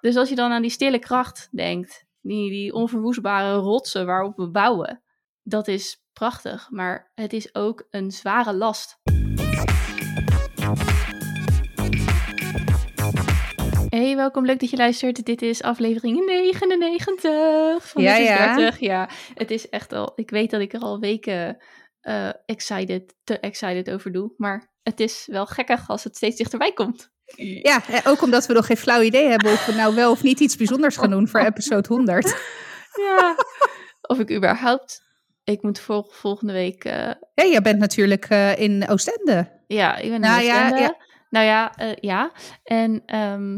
Dus als je dan aan die stille kracht denkt, die, die onverwoestbare rotsen waarop we bouwen, dat is prachtig, maar het is ook een zware last. Hey, welkom. Leuk dat je luistert. Dit is aflevering 99 van Ja, ja. 30. Ja, het is echt al... Ik weet dat ik er al weken eh, excited, te excited over doe. Maar het is wel gekkig als het steeds dichterbij komt. Ja, eh, ook omdat we nog geen flauw idee hebben of we nou wel of niet iets bijzonders gaan doen voor episode 100. Ja. of ik überhaupt... Ik moet vol- volgende week... eh, Ja, jij bent natuurlijk eh, in Oostende. Ja, ik ben Nou in ja, Oostende. ja. Nou ja, ja. En ehm,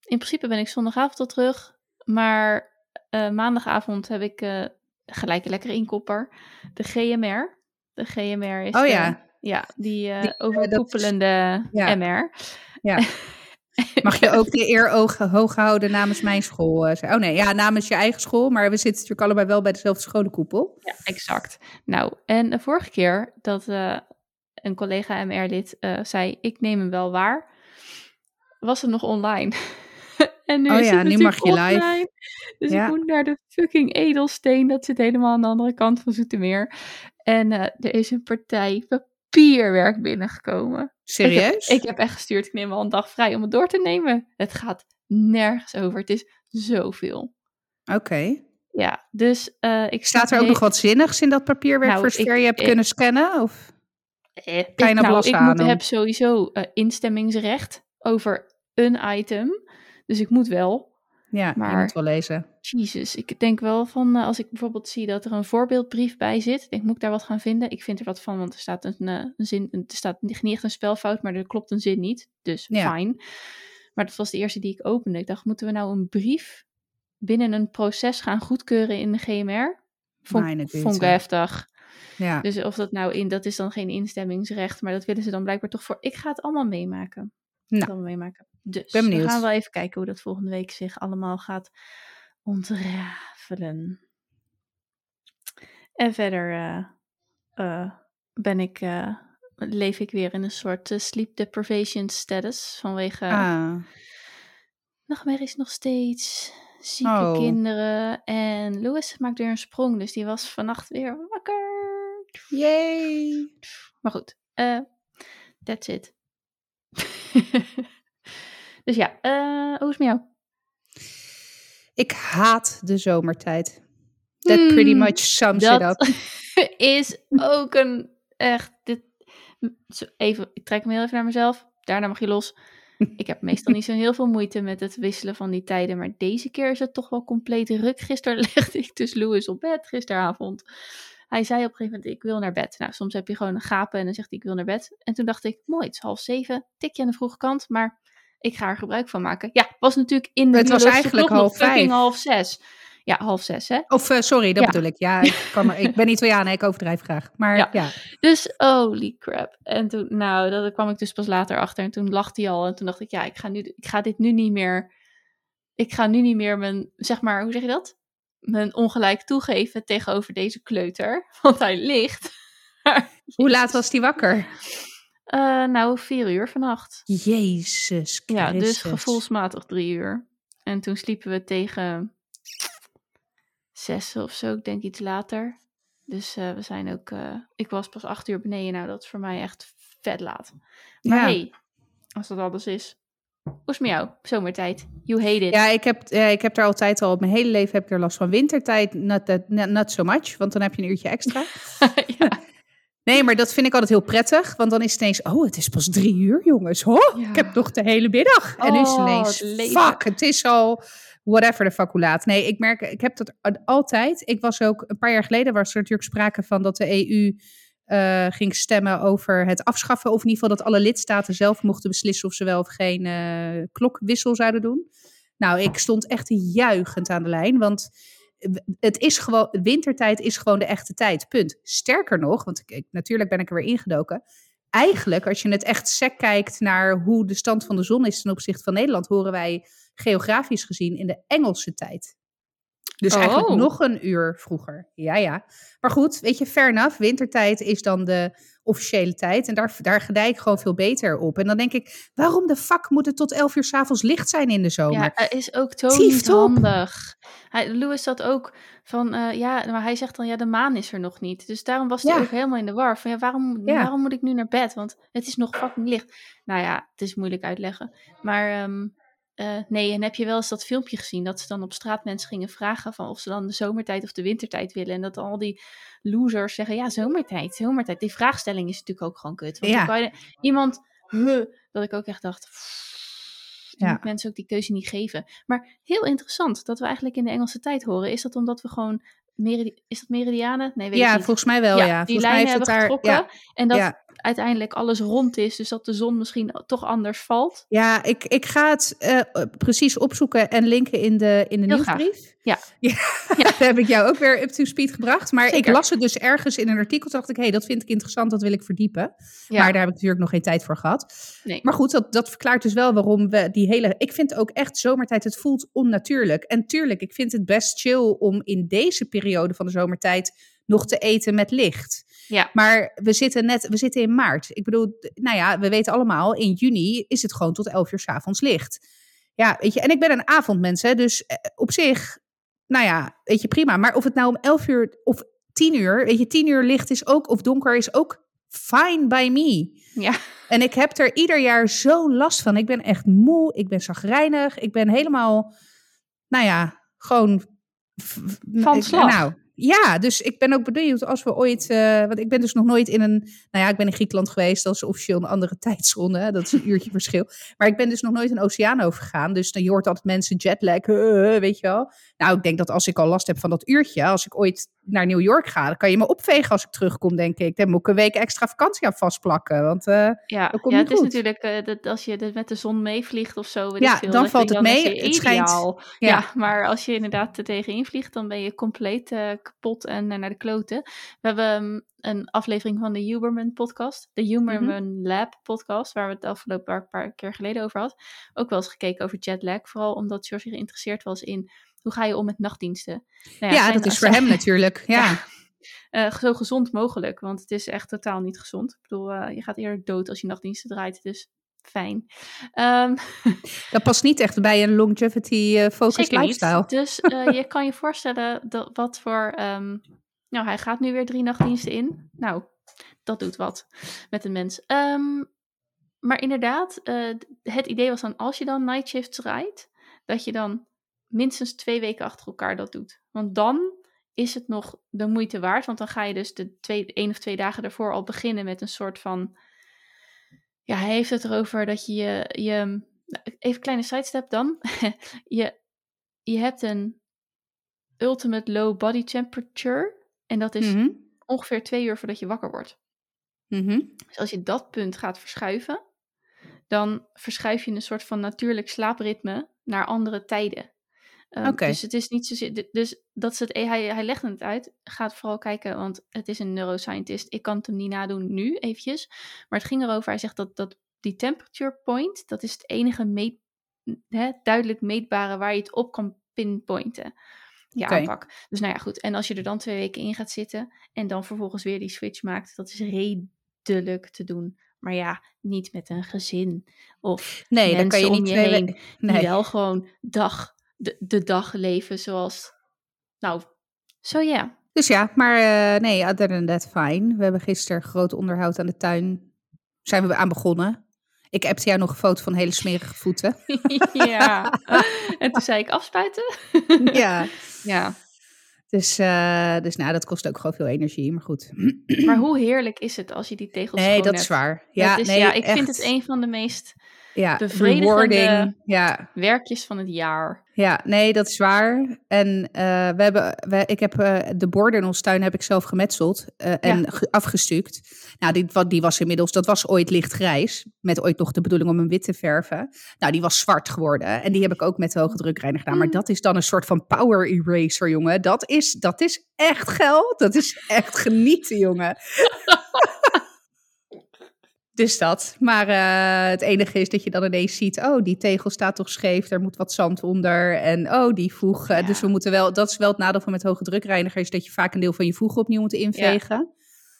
in principe ben ik zondagavond al terug. Maar maandagavond heb ik gelijk een lekkere inkopper. De GMR. De GMR is Oh de- ja. ja, die, Die, overkoepelende ja. MR. Ja. Mag je ook de eer oog- hoog houden namens mijn school? eh? Oh nee, ja, namens je eigen school. Maar we zitten natuurlijk allebei wel bij dezelfde scholenkoepel. Ja, exact. Nou, en de vorige keer dat eh, een collega MR-lid eh, zei: Ik neem hem wel waar, was het nog online. en nu Oh is ja, het nu mag je live. Dus Ja. ik moet naar de fucking edelsteen. Dat zit helemaal aan de andere kant van Zoetermeer. En er is een partij papierwerk binnengekomen. Serieus? Ik heb echt gestuurd, ik neem wel een dag vrij om het door te nemen. Het gaat nergens over. Het is zoveel. Oké. Ja, dus eh, ik Staat er ook nog wat zinnigs in dat papierwerk Nou, voor zover je hebt ik- kunnen scannen? Of? Eh, ik, Kleine nou, ik moet, heb sowieso eh, instemmingsrecht over een item. Dus ik moet wel. Ja, je Maar- moet wel lezen. Jezus, ik denk wel van eh, als ik bijvoorbeeld zie dat er een voorbeeldbrief bij zit. Denk, moet ik daar wat gaan vinden? Ik vind er wat van, want er staat een, eh, een zin. Er staat niet echt een spelfout, maar er klopt een zin niet. Dus Ja. fijn. Maar dat was de eerste die ik opende. Ik dacht, moeten we nou een brief binnen een proces gaan goedkeuren in de GMR? Vond, vond ik heftig. Ja. Dus of dat nou in, dat is dan geen instemmingsrecht, maar dat willen ze dan blijkbaar toch voor. Ik ga het allemaal meemaken. Nou, allemaal meemaken. Dus ben we gaan wel even kijken hoe dat volgende week zich allemaal gaat ontrafelen. En verder eh, eh, ben ik, eh, leef ik weer in een soort sleep deprivation status vanwege ah. nachtmerries nog steeds, zieke Oh. kinderen en Louis maakt weer een sprong, dus die was vannacht weer wakker. Yay. Maar goed, that's it. dus ja, hoe is het met jou? Ik haat de zomertijd. That pretty Hmm, much sums it up. Dat is ook een echt. Dit, even, ik trek me heel even naar mezelf. Daarna mag je los. Ik heb meestal niet zo heel veel moeite met het wisselen van die tijden. Maar deze keer is het toch wel compleet ruk. Gisteren legde ik dus Louis op bed, gisteravond. Hij zei op een gegeven moment, ik wil naar bed. Nou, soms heb je gewoon een gapen en dan zegt hij, ik wil naar bed. En toen dacht ik, mooi, het is half zeven. Tikje aan de vroege kant, maar ik ga er gebruik van maken. Ja, was natuurlijk in de Het was eigenlijk half vijf. half zes. Ja, half zes, hè? Of eh, sorry, dat Ja. bedoel ik. Ja, ik, kan ik ben Italiaan, ik overdrijf graag. Maar Ja. ja. Dus holy crap. En toen, nou, dat kwam ik dus pas later achter. En toen lacht hij al. En toen dacht ik, ja, ik ga, nu, ik ga dit nu niet meer. Ik ga nu niet meer mijn, zeg maar, hoe zeg je dat? Mijn ongelijk toegeven tegenover deze kleuter. Want hij ligt. Hoe laat was die wakker? Eh, nou, vier uur vannacht. Jezus Ja, dus Christus. gevoelsmatig drie uur. En toen sliepen we tegen zes of zo, ik denk iets later. Dus eh, we zijn ook, eh, ik was pas acht uur beneden. Nou, dat is voor mij echt vet laat. Maar Ja. hey, als dat alles is. Hoe is het met jou? Zomertijd. You hate it. Ja, ik heb, ja, ik heb er altijd al, mijn hele leven heb ik er last van. Wintertijd, not, that, not so much, want dan heb je een uurtje extra. ja. Nee, maar dat vind ik altijd heel prettig, want dan is het ineens, oh, het is pas drie uur, jongens. Ho, Ja. ik heb nog de hele middag. en nu is het Oh, ineens, het fuck, het is al whatever de fuck hoe laat. Nee, ik merk, ik heb dat altijd. Ik was ook, een paar jaar geleden was er natuurlijk sprake van dat de EU eh, ging stemmen over het afschaffen, of in ieder geval dat alle lidstaten zelf mochten beslissen of ze wel of geen eh, klokwissel zouden doen. Nou, ik stond echt juichend aan de lijn, want het is gewoon, wintertijd is gewoon de echte tijd, punt. Sterker nog, want ik, natuurlijk ben ik er weer ingedoken. Eigenlijk, als je het echt sec kijkt naar hoe de stand van de zon is ten opzichte van Nederland, horen wij geografisch gezien in de Engelse tijd. Dus eigenlijk Oh. nog een uur vroeger. Ja, ja. Maar goed, weet je, fair enough. Wintertijd is dan de officiële tijd. En daar, daar gedij ik gewoon veel beter op. En dan denk ik, waarom de fuck moet het tot elf uur s'avonds licht zijn in de zomer? Ja, is ook Tief niet handig. Hij, Louis zat ook van, eh, ja, maar hij zegt dan, ja, de maan is er nog niet. Dus daarom was hij Ja. ook helemaal in de war. Van, ja, waarom, Ja. waarom moet ik nu naar bed? Want het is nog fucking licht. Nou ja, het is moeilijk uitleggen. Maar ehm, eh, nee, en heb je wel eens dat filmpje gezien dat ze dan op straat mensen gingen vragen van of ze dan de zomertijd of de wintertijd willen. En dat al die losers zeggen, ja, zomertijd, zomertijd. Die vraagstelling is natuurlijk ook gewoon kut. Want Ja. dan kan je iemand, huh, dat ik ook echt dacht, Ja. moet mensen ook die keuze niet geven. Maar heel interessant dat we eigenlijk in de Engelse tijd horen. Is dat omdat we gewoon, meridi- is dat meridianen? Nee, weet Ja, niet. volgens mij wel, ja. die volgens mij lijnen heeft het hebben daar, getrokken. ja, En dat ja. Uiteindelijk alles rond is. Dus dat de zon misschien toch anders valt. Ja, ik, ik ga het eh, precies opzoeken en linken in de, in de Heel nieuwsbrief. Ja. ja. Daar heb ik jou ook weer up to speed gebracht. Maar ik las het dus ergens in een artikel. Toen dacht ik, hé, hey, dat vind ik interessant, dat wil ik verdiepen. Ja. Maar daar heb ik natuurlijk nog geen tijd voor gehad. Nee. Maar goed, dat, dat verklaart dus wel waarom we die hele... Ik vind ook echt zomertijd, het voelt onnatuurlijk. En tuurlijk, ik vind het best chill om in deze periode van de zomertijd nog te eten met licht. Ja. Maar we zitten net, we zitten in maart. Ik bedoel, nou ja, we weten allemaal, in juni is het gewoon tot 11 uur 's avonds licht. Ja, weet je, en ik ben een avondmens, hè, dus eh, op zich, nou ja, weet je, prima. Maar of het nou om 11 uur of 10 uur, weet je, 10 uur licht is ook, of donker is ook fine by me. Ja. En ik heb er ieder jaar zo'n last van. Ik ben echt moe, ik ben zagrijnig, ik ben helemaal, nou ja, gewoon... Van slag. Nou, ja, dus ik ben ook benieuwd als we ooit... eh, want ik ben dus nog nooit in een... Nou ja, ik ben in Griekenland geweest. Dat is officieel een andere tijdzone. hè, Dat is een uurtje verschil. Maar ik ben dus nog nooit een oceaan overgegaan. Dus dan hoort altijd mensen jetlag, weet je wel. Nou, ik denk dat als ik al last heb van dat uurtje... Als ik ooit naar New York ga, dan kan je me opvegen als ik terugkom, denk ik. Dan moet ik een week extra vakantie aan vastplakken. Want eh, Ja, ja het is natuurlijk eh, dat als je met de zon meevliegt of zo. Ja, veel, dan valt het dan mee. Het schijnt- ideaal. ja. Ja. maar als je inderdaad er tegenin vliegt, dan ben je compleet eh, kapot en naar de kloten. We hebben um, een aflevering van de Huberman podcast, de Huberman Mhm. Lab podcast, waar we het afgelopen paar, paar keer geleden over hadden. Ook wel eens gekeken over jetlag, vooral omdat George geïnteresseerd was in hoe ga je om met nachtdiensten. Nou ja, dat is voor hem natuurlijk. Ja. eh, zo gezond mogelijk, want het is echt totaal niet gezond. Ik bedoel, eh, je gaat eerder dood als je nachtdiensten draait, dus fijn. Ehm, Dat past niet echt bij een longevity eh zeker lifestyle. Dus je kan je voorstellen dat, wat voor... ehm, nou, hij gaat nu weer drie nachtdiensten in. Nou, dat doet wat met een mens. Ehm, maar inderdaad, het idee was dan als je dan night shifts rijdt, dat je dan minstens twee weken achter elkaar dat doet. Want dan is het nog de moeite waard. Want dan ga je dus de twee, één of twee dagen daarvoor al beginnen met een soort van. Ja, hij heeft het erover dat je je. je nou, even een kleine sidestep dan. je, je hebt een ultimate low body temperature. En dat is Mhm. ongeveer twee uur voordat je wakker wordt. Mhm. Dus als je dat punt gaat verschuiven, dan verschuif je een soort van natuurlijk slaapritme naar andere tijden. Oké. Dus het is niet zozeer. Dus dat is het. Hij, hij legt het uit. Gaat vooral kijken, want het is een neuroscientist. Ik kan het hem niet nadoen nu eventjes. Maar het ging erover. Hij zegt dat, dat die temperature point, dat is het enige meet, hè, duidelijk meetbare waar je het op kan pinpointen. Je Oké. aanpak. Dus nou ja, goed. En als je er dan twee weken in gaat zitten en dan vervolgens weer die switch maakt, dat is redelijk te doen. Maar ja, niet met een gezin. Of Nee, dan kan mensen je om niet je heen we- die Nee. wel gewoon dag, de, de dag leven zoals... Nou, zo ja. Dus ja, maar eh, nee, other than that, fine. We hebben gisteren groot onderhoud aan de tuin. Zijn we aan begonnen. Ik appte jou nog een foto van hele smerige voeten. ja. En toen zei ik afspuiten. ja. Ja. Dus, eh, dus nou, dat kost ook gewoon veel energie, maar goed. Maar hoe heerlijk is het als je die tegels Nee, dat hebt? is waar. Ja, nee, ja, ik vind het een van de meest ja, bevredigende-. Ja, werkjes van het jaar. Ja, nee, dat is waar. En eh, we hebben, we, ik heb eh, de borden in ons tuin heb ik zelf gemetseld eh, en ge- afgestuukt. Nou, die, wat- die was inmiddels, dat was ooit lichtgrijs, met ooit nog de bedoeling om hem wit te verven. Nou, die was zwart geworden en die heb ik ook met hoge drukreiniger gedaan. Maar Mm. dat is dan een soort van power eraser, jongen. Dat is, dat is echt geld. Dat is echt genieten, jongen. Dus dat. Maar eh, het enige is dat je dan ineens ziet, oh, die tegel staat toch scheef, er moet wat zand onder. En oh, die voeg. eh, Ja. Dus we moeten wel, dat is wel het nadeel van met hoge drukreiniger, is dat je vaak een deel van je voeg opnieuw moet invegen.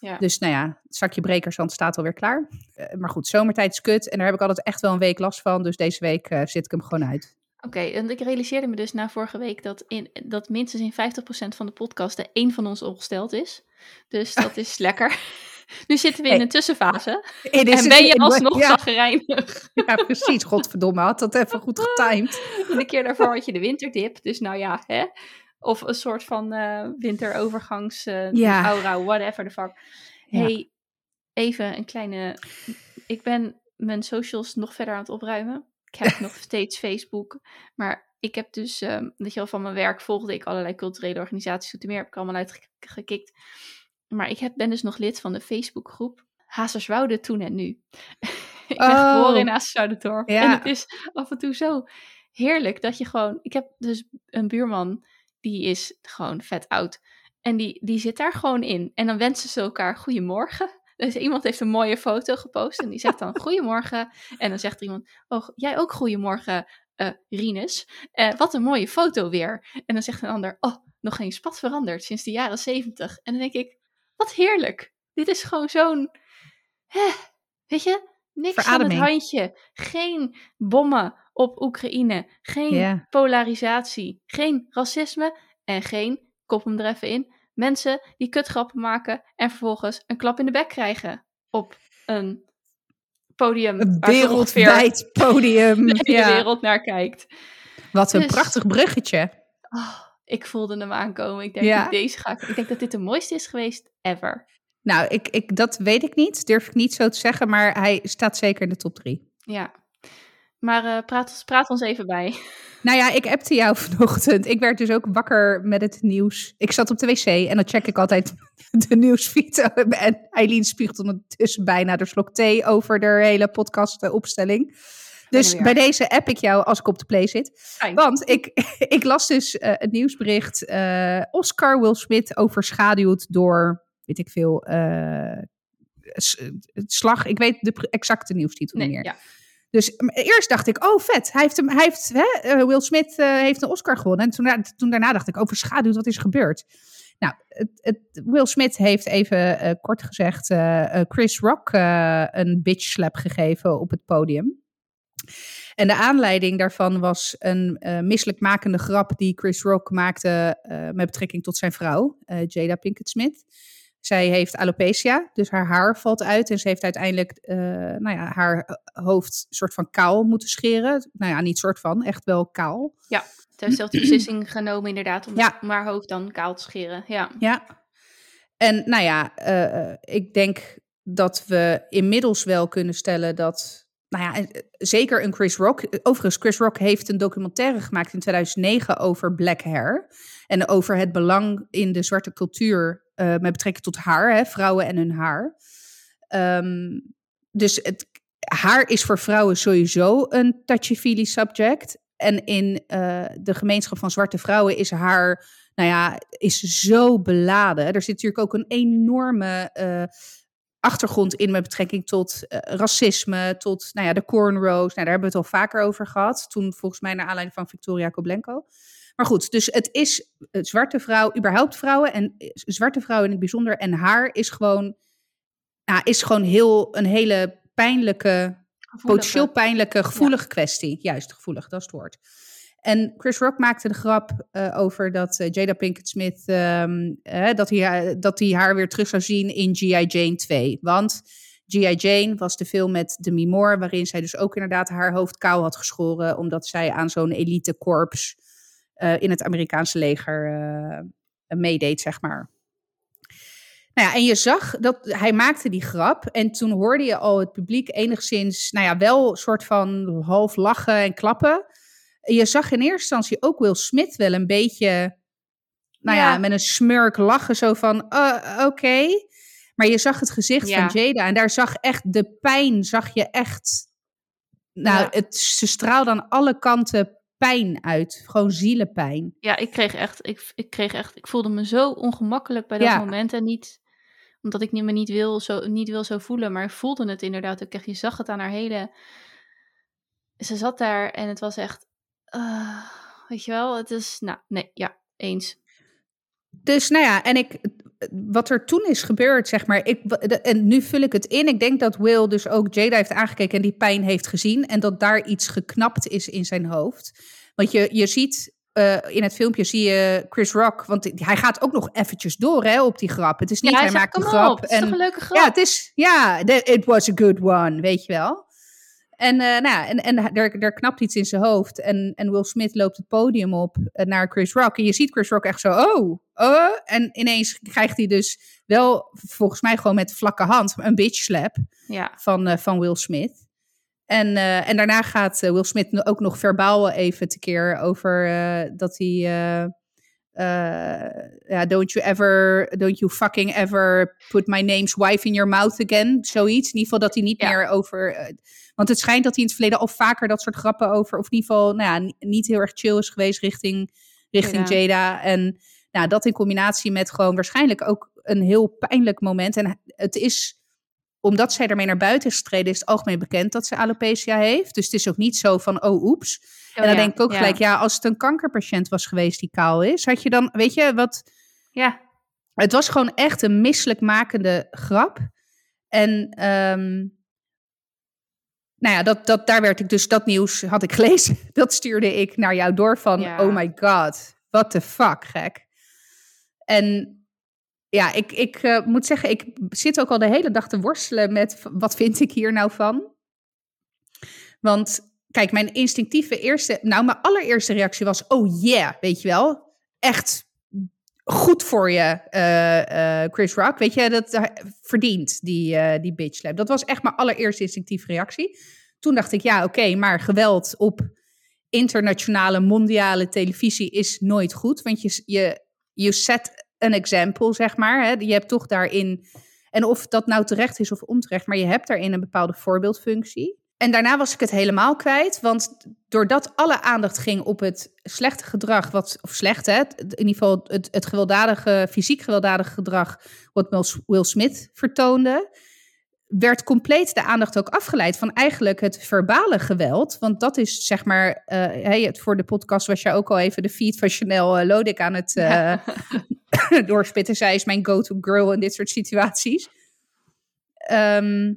Ja. Dus nou ja, het zakje brekersand staat alweer klaar. Eh, maar goed, zomertijd is kut. En daar heb ik altijd echt wel een week last van. Dus deze week zit ik hem gewoon uit. Oké, en ik realiseerde me dus na vorige week dat, in, dat minstens in 50% van de podcasten één van ons ongesteld is. Dus dat is lekker. Nu zitten we in een tussenfase. En En ben je alsnog ja, ja, precies. Godverdomme, had dat even goed getimed. En de keer daarvoor had je de winterdip. Dus nou ja, hè. Of een soort van eh, winterovergangs Ja. aura, whatever the fuck. Ja. Hey, even een kleine... Ik ben mijn socials nog verder aan het opruimen. Ik heb nog steeds Facebook. Maar ik heb dus, weet je wel, van mijn werk volgde ik allerlei culturele organisaties. Zoete meer heb ik allemaal uitgekikt. Maar ik heb, ben dus nog lid van de Facebookgroep Hazerswoude toen en nu. ik ben Oh. geboren in Hazerswoude-dorp. Ja. En het is af en toe zo heerlijk dat je gewoon... Ik heb dus een buurman, die is gewoon vet oud. En die, die zit daar gewoon in. En dan wensen ze elkaar goedemorgen. Dus iemand heeft een mooie foto gepost en die zegt dan goedemorgen. En dan zegt er iemand, oh, jij ook goedemorgen, eh Rinus. Eh, wat een mooie foto weer. En dan zegt een ander, oh, nog geen spat veranderd sinds de jaren zeventig. En dan denk ik, wat heerlijk. Dit is gewoon zo'n, hè, weet je, niks Verademing. het handje. Geen bommen op Oekraïne. Geen polarisatie. Geen racisme. En geen, kop hem er even in, mensen die kutgrappen maken en vervolgens een klap in de bek krijgen op een podium Een wereldwijd podium. de hele Ja. wereld naar kijkt. Wat een Dus- prachtig bruggetje. Oh, ik voelde hem aankomen. Ik denk, Ja. deze ga ik, ik denk dat dit de mooiste is geweest ever. Nou, ik, ik, dat weet ik niet. Durf ik niet zo te zeggen. Maar hij staat zeker in de top drie. Ja. Maar eh, praat, praat ons even bij. Nou ja, ik appte jou vanochtend. Ik werd dus ook wakker met het nieuws. Ik zat op de wc en dan check ik altijd de nieuwsfeed. En Eileen spuugt ondertussen bijna de slok thee over de hele podcastopstelling. Dus bij deze app ik jou als ik op de play zit. Fijn. Want ik, ik las dus eh, het nieuwsbericht. eh, Oscar Will Smith overschaduwd door, weet ik veel, het slag. Ik weet de exacte nieuwstitel Nee, niet meer. ja. Dus eerst dacht ik, oh vet, hij heeft, hem, hij heeft hè, Will Smith heeft een Oscar gewonnen. En toen, da- toen daarna dacht ik, overschaduwd, wat is er gebeurd? Nou, het, het, Will Smith heeft even kort gezegd Chris Rock een bitch slap gegeven op het podium. En de aanleiding daarvan was een eh misselijkmakende grap die Chris Rock maakte eh, met betrekking tot zijn vrouw, eh, Jada Pinkett Smith. Zij heeft alopecia, dus haar haar valt uit en ze heeft uiteindelijk nou ja, haar hoofd soort van kaal moeten scheren. Nou ja, niet soort van, echt wel kaal. Ze heeft zelf de beslissing genomen inderdaad om, Ja. om haar hoofd dan kaal te scheren. Ja. Ja. En nou ja, ik denk dat we inmiddels wel kunnen stellen dat. Nou ja, eh, zeker een Chris Rock. Overigens, Chris Rock heeft een documentaire gemaakt in 2009 over black hair. En over het belang in de zwarte cultuur eh, met betrekking tot haar, hè, vrouwen en hun haar. Ehm, dus het, haar is voor vrouwen sowieso een touchy-feely subject. En in eh, de gemeenschap van zwarte vrouwen is haar nou ja, is zo beladen. Er zit natuurlijk ook een enorme achtergrond in met betrekking tot eh, racisme, tot nou ja, de cornrows. Nou, daar hebben we het al vaker over gehad. Toen volgens mij naar aanleiding van Victoria Koblenko. Maar goed, dus het is eh, zwarte vrouw, überhaupt vrouwen en eh, zwarte vrouwen in het bijzonder. En haar is gewoon, nou, is gewoon heel, een hele pijnlijke potentieel pijnlijke, gevoelige kwestie. Juist, gevoelig, dat is het woord. En Chris Rock maakte de grap eh, over dat eh, Jada Pinkett Smith, ehm, eh, dat, hij, dat hij haar weer terug zou zien in G.I. Jane 2. Want G.I. Jane was de film met Demi Moore, waarin zij dus ook inderdaad haar hoofd kaal had geschoren, omdat zij aan zo'n elitekorps eh in het Amerikaanse leger meedeed, zeg maar. Nou ja, en je zag dat hij maakte die grap. En toen hoorde je al het publiek enigszins, nou ja, wel een soort van half lachen en klappen. Je zag in eerste instantie ook Will Smith wel een beetje, nou ja, Ja. met een smurk lachen. Zo van, uh, oké. Maar je zag het gezicht Ja. van Jada. En daar zag echt de pijn, zag je echt. Nou, Ja. het, ze straalde aan alle kanten pijn uit. Gewoon zielenpijn. Ja, ik kreeg echt, ik, ik kreeg echt, ik voelde me zo ongemakkelijk bij dat Ja. moment en niet, omdat ik niet- me niet wil, zo, niet wil zo voelen, maar ik voelde het inderdaad ook echt. Je zag het aan haar hele, ze zat daar en het was echt, ah, weet je wel, het is, nou, nee, ja, eens. Dus nou ja, en ik, wat er toen is gebeurd, zeg maar. Ik, en nu vul ik het in. Ik denk dat Will dus ook Jada heeft aangekeken en die pijn heeft gezien. En dat daar iets geknapt is in zijn hoofd. Want je, je ziet uh, in het filmpje zie je Chris Rock, want hij gaat ook nog eventjes door hè, op die grap. Het is niet, ja, hij, hij maakt een grap. Het is toch een leuke grap? Ja, het is, ja, it was a good one, weet je wel. En, uh, nou ja, en, en er, er knapt iets in zijn hoofd. En, en Will Smith loopt het podium op uh, naar Chris Rock. En je ziet Chris Rock echt zo, oh, oh. En ineens krijgt hij dus wel, volgens mij gewoon met vlakke hand, een bitch slap ja. van, uh, van Will Smith. En, uh, en daarna gaat uh, Will Smith ook nog verbaal even tekeer over uh, dat hij. ja, don't you ever, don't you fucking ever put my name's wife in your mouth again. Zoiets. In ieder geval dat hij niet Ja. meer over. Want het schijnt dat hij in het verleden al vaker dat soort grappen over. Of in ieder geval, nou ja, niet heel erg chill is geweest richting, richting Jada. Jada. En nou, dat in combinatie met gewoon waarschijnlijk ook een heel pijnlijk moment. En het is omdat zij ermee naar buiten is getreden, is het algemeen bekend dat ze alopecia heeft. Dus het is ook niet zo van, oh oeps. Oh, en dan ja, denk ik ook ja. gelijk, ja, als het een kankerpatiënt was geweest die kaal is, had je dan, weet je, wat... Ja, Het was gewoon echt een misselijkmakende grap. En ehm, nou ja, dat, dat, daar werd ik dus, dat nieuws had ik gelezen. Dat stuurde ik naar jou door van, Ja. oh my god, what the fuck, gek. En ja, ik, ik eh, moet zeggen, ik zit ook al de hele dag te worstelen met wat vind ik hier nou van. Want kijk, mijn instinctieve eerste, nou mijn allereerste reactie was, oh yeah, weet je wel. Echt goed voor je, eh, eh, Chris Rock. Weet je, dat verdient, die, eh die bitch slap. Dat was echt mijn allereerste instinctieve reactie. Toen dacht ik, ja, oké, maar geweld op internationale, mondiale televisie is nooit goed. Want je, je, je set een example, zeg maar. Hè? Je hebt toch daarin, en of dat nou terecht is of onterecht, maar je hebt daarin een bepaalde voorbeeldfunctie. En daarna was ik het helemaal kwijt, want doordat alle aandacht ging op het slechte gedrag, wat, of slecht hè, in ieder geval het, het gewelddadige, fysiek gewelddadige gedrag, wat Will- Smith vertoonde, werd compleet de aandacht ook afgeleid van eigenlijk het verbale geweld. Want dat is zeg maar, eh, hey, het, voor de podcast was jij ook al even de feed van Chanel uh, Lodik aan het eh, doorspitten. Zij is mijn go-to girl in dit soort situaties. Ehm,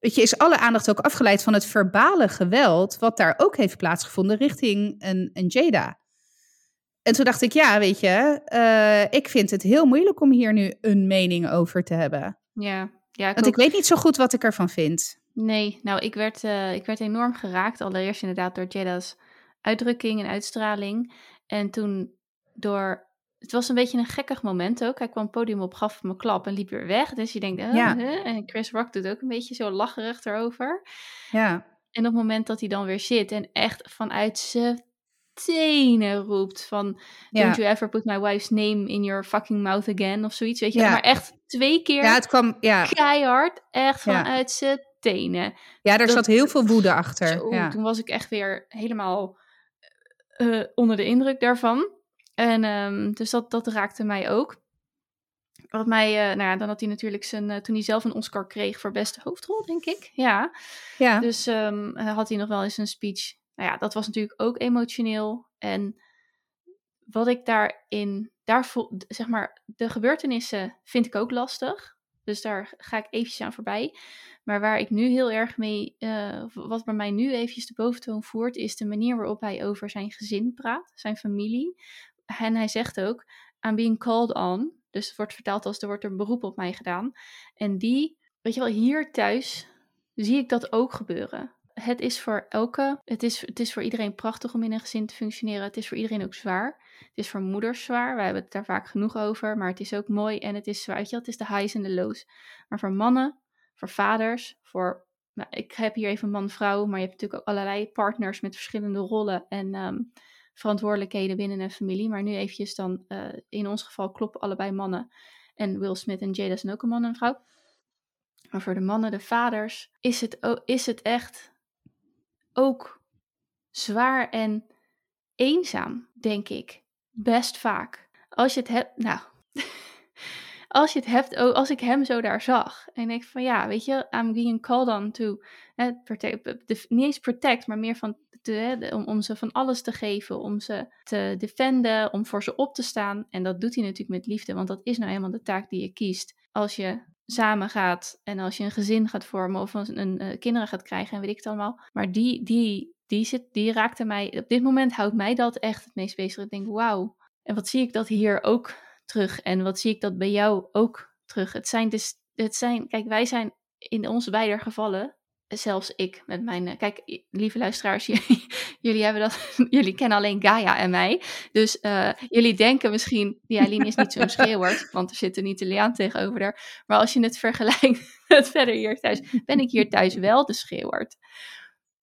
weet je, is alle aandacht ook afgeleid van het verbale geweld, wat daar ook heeft plaatsgevonden richting een, een Jada. En toen dacht ik, ja, weet je, eh, ik vind het heel moeilijk om hier nu een mening over te hebben. ja. ja ik Want ook. ik weet niet zo goed wat ik ervan vind. Nee, nou, ik werd, eh, ik werd enorm geraakt. Allereerst inderdaad door Jada's uitdrukking en uitstraling. En toen door... Het was een beetje een gekkig moment ook. Hij kwam het podium op, gaf me klap en liep weer weg. Dus je denkt, eh, Ja. huh? en Chris Rock doet ook een beetje zo lacherig erover. Ja, En op het moment dat hij dan weer zit en echt vanuit zijn tenen roept van... ja. Don't you ever put my wife's name in your fucking mouth again of zoiets, weet je. Ja. Maar echt twee keer ja het kwam, ja, keihard, echt vanuit zijn tenen. ja daar dat- zat heel veel woede achter. Zo. Toen was ik echt weer helemaal eh, onder de indruk daarvan. En ehm, dus dat, dat raakte mij ook. Wat mij, eh, nou ja, dan had hij natuurlijk zijn, eh, toen hij zelf een Oscar kreeg voor beste hoofdrol, denk ik. Ja. ja. Dus ehm, eh, had hij nog wel eens een speech. Nou ja, dat was natuurlijk ook emotioneel. En wat ik daarin, daar voel, zeg maar, de gebeurtenissen vind ik ook lastig. Dus daar ga ik eventjes aan voorbij. Maar waar ik nu heel erg mee, wat bij mij nu eventjes de boventoon voert, is de manier waarop hij over zijn gezin praat, zijn familie. En hij zegt ook, I'm being called on. Dus het wordt vertaald als er wordt een beroep op mij gedaan. En die, weet je wel, hier thuis zie ik dat ook gebeuren. Het is voor elke, het is, het is voor iedereen prachtig om in een gezin te functioneren. Het is voor iedereen ook zwaar. Het is voor moeders zwaar. Wij hebben het daar vaak genoeg over. Maar het is ook mooi en het is zwaar. Weet je wel, het is de highs en de lows. Maar voor mannen, voor vaders, voor. Nou, ik heb hier even man-vrouw, maar je hebt natuurlijk ook allerlei partners met verschillende rollen en ehm, verantwoordelijkheden binnen een familie. Maar nu eventjes dan, eh, in ons geval kloppen allebei mannen. En Will Smith en Jada zijn ook een man en een vrouw. Maar voor de mannen, de vaders, is het, is het echt ook zwaar en eenzaam, denk ik. Best vaak. Als je het hebt, nou, als je het hebt, als ik hem zo daar zag. En ik van ja, weet je, I'm being called on to, protect, niet eens protect, maar meer van te, om, om ze van alles te geven, om ze te defenden, om voor ze op te staan. En dat doet hij natuurlijk met liefde, want dat is nou helemaal de taak die je kiest. Als je samen gaat en als je een gezin gaat vormen of een, uh, kinderen gaat krijgen en weet ik het allemaal. Maar die, die, die, zit, die raakte mij, op dit moment houdt mij dat echt het meest bezig. Ik denk, wauw, en wat zie ik dat hier ook terug en wat zie ik dat bij jou ook terug. Het zijn dus, het zijn, kijk, wij zijn in onze beide gevallen zelfs ik met mijn. Eh, kijk, lieve luisteraars, jullie, jullie, hebben dat, jullie kennen alleen Gaia en mij. Dus uh, jullie denken misschien. Ja, Aline is niet zo'n schreeuwert, want er zit een Italiaan tegenover haar. Maar als je het vergelijkt met verder hier thuis, ben ik hier thuis wel de schreeuwert.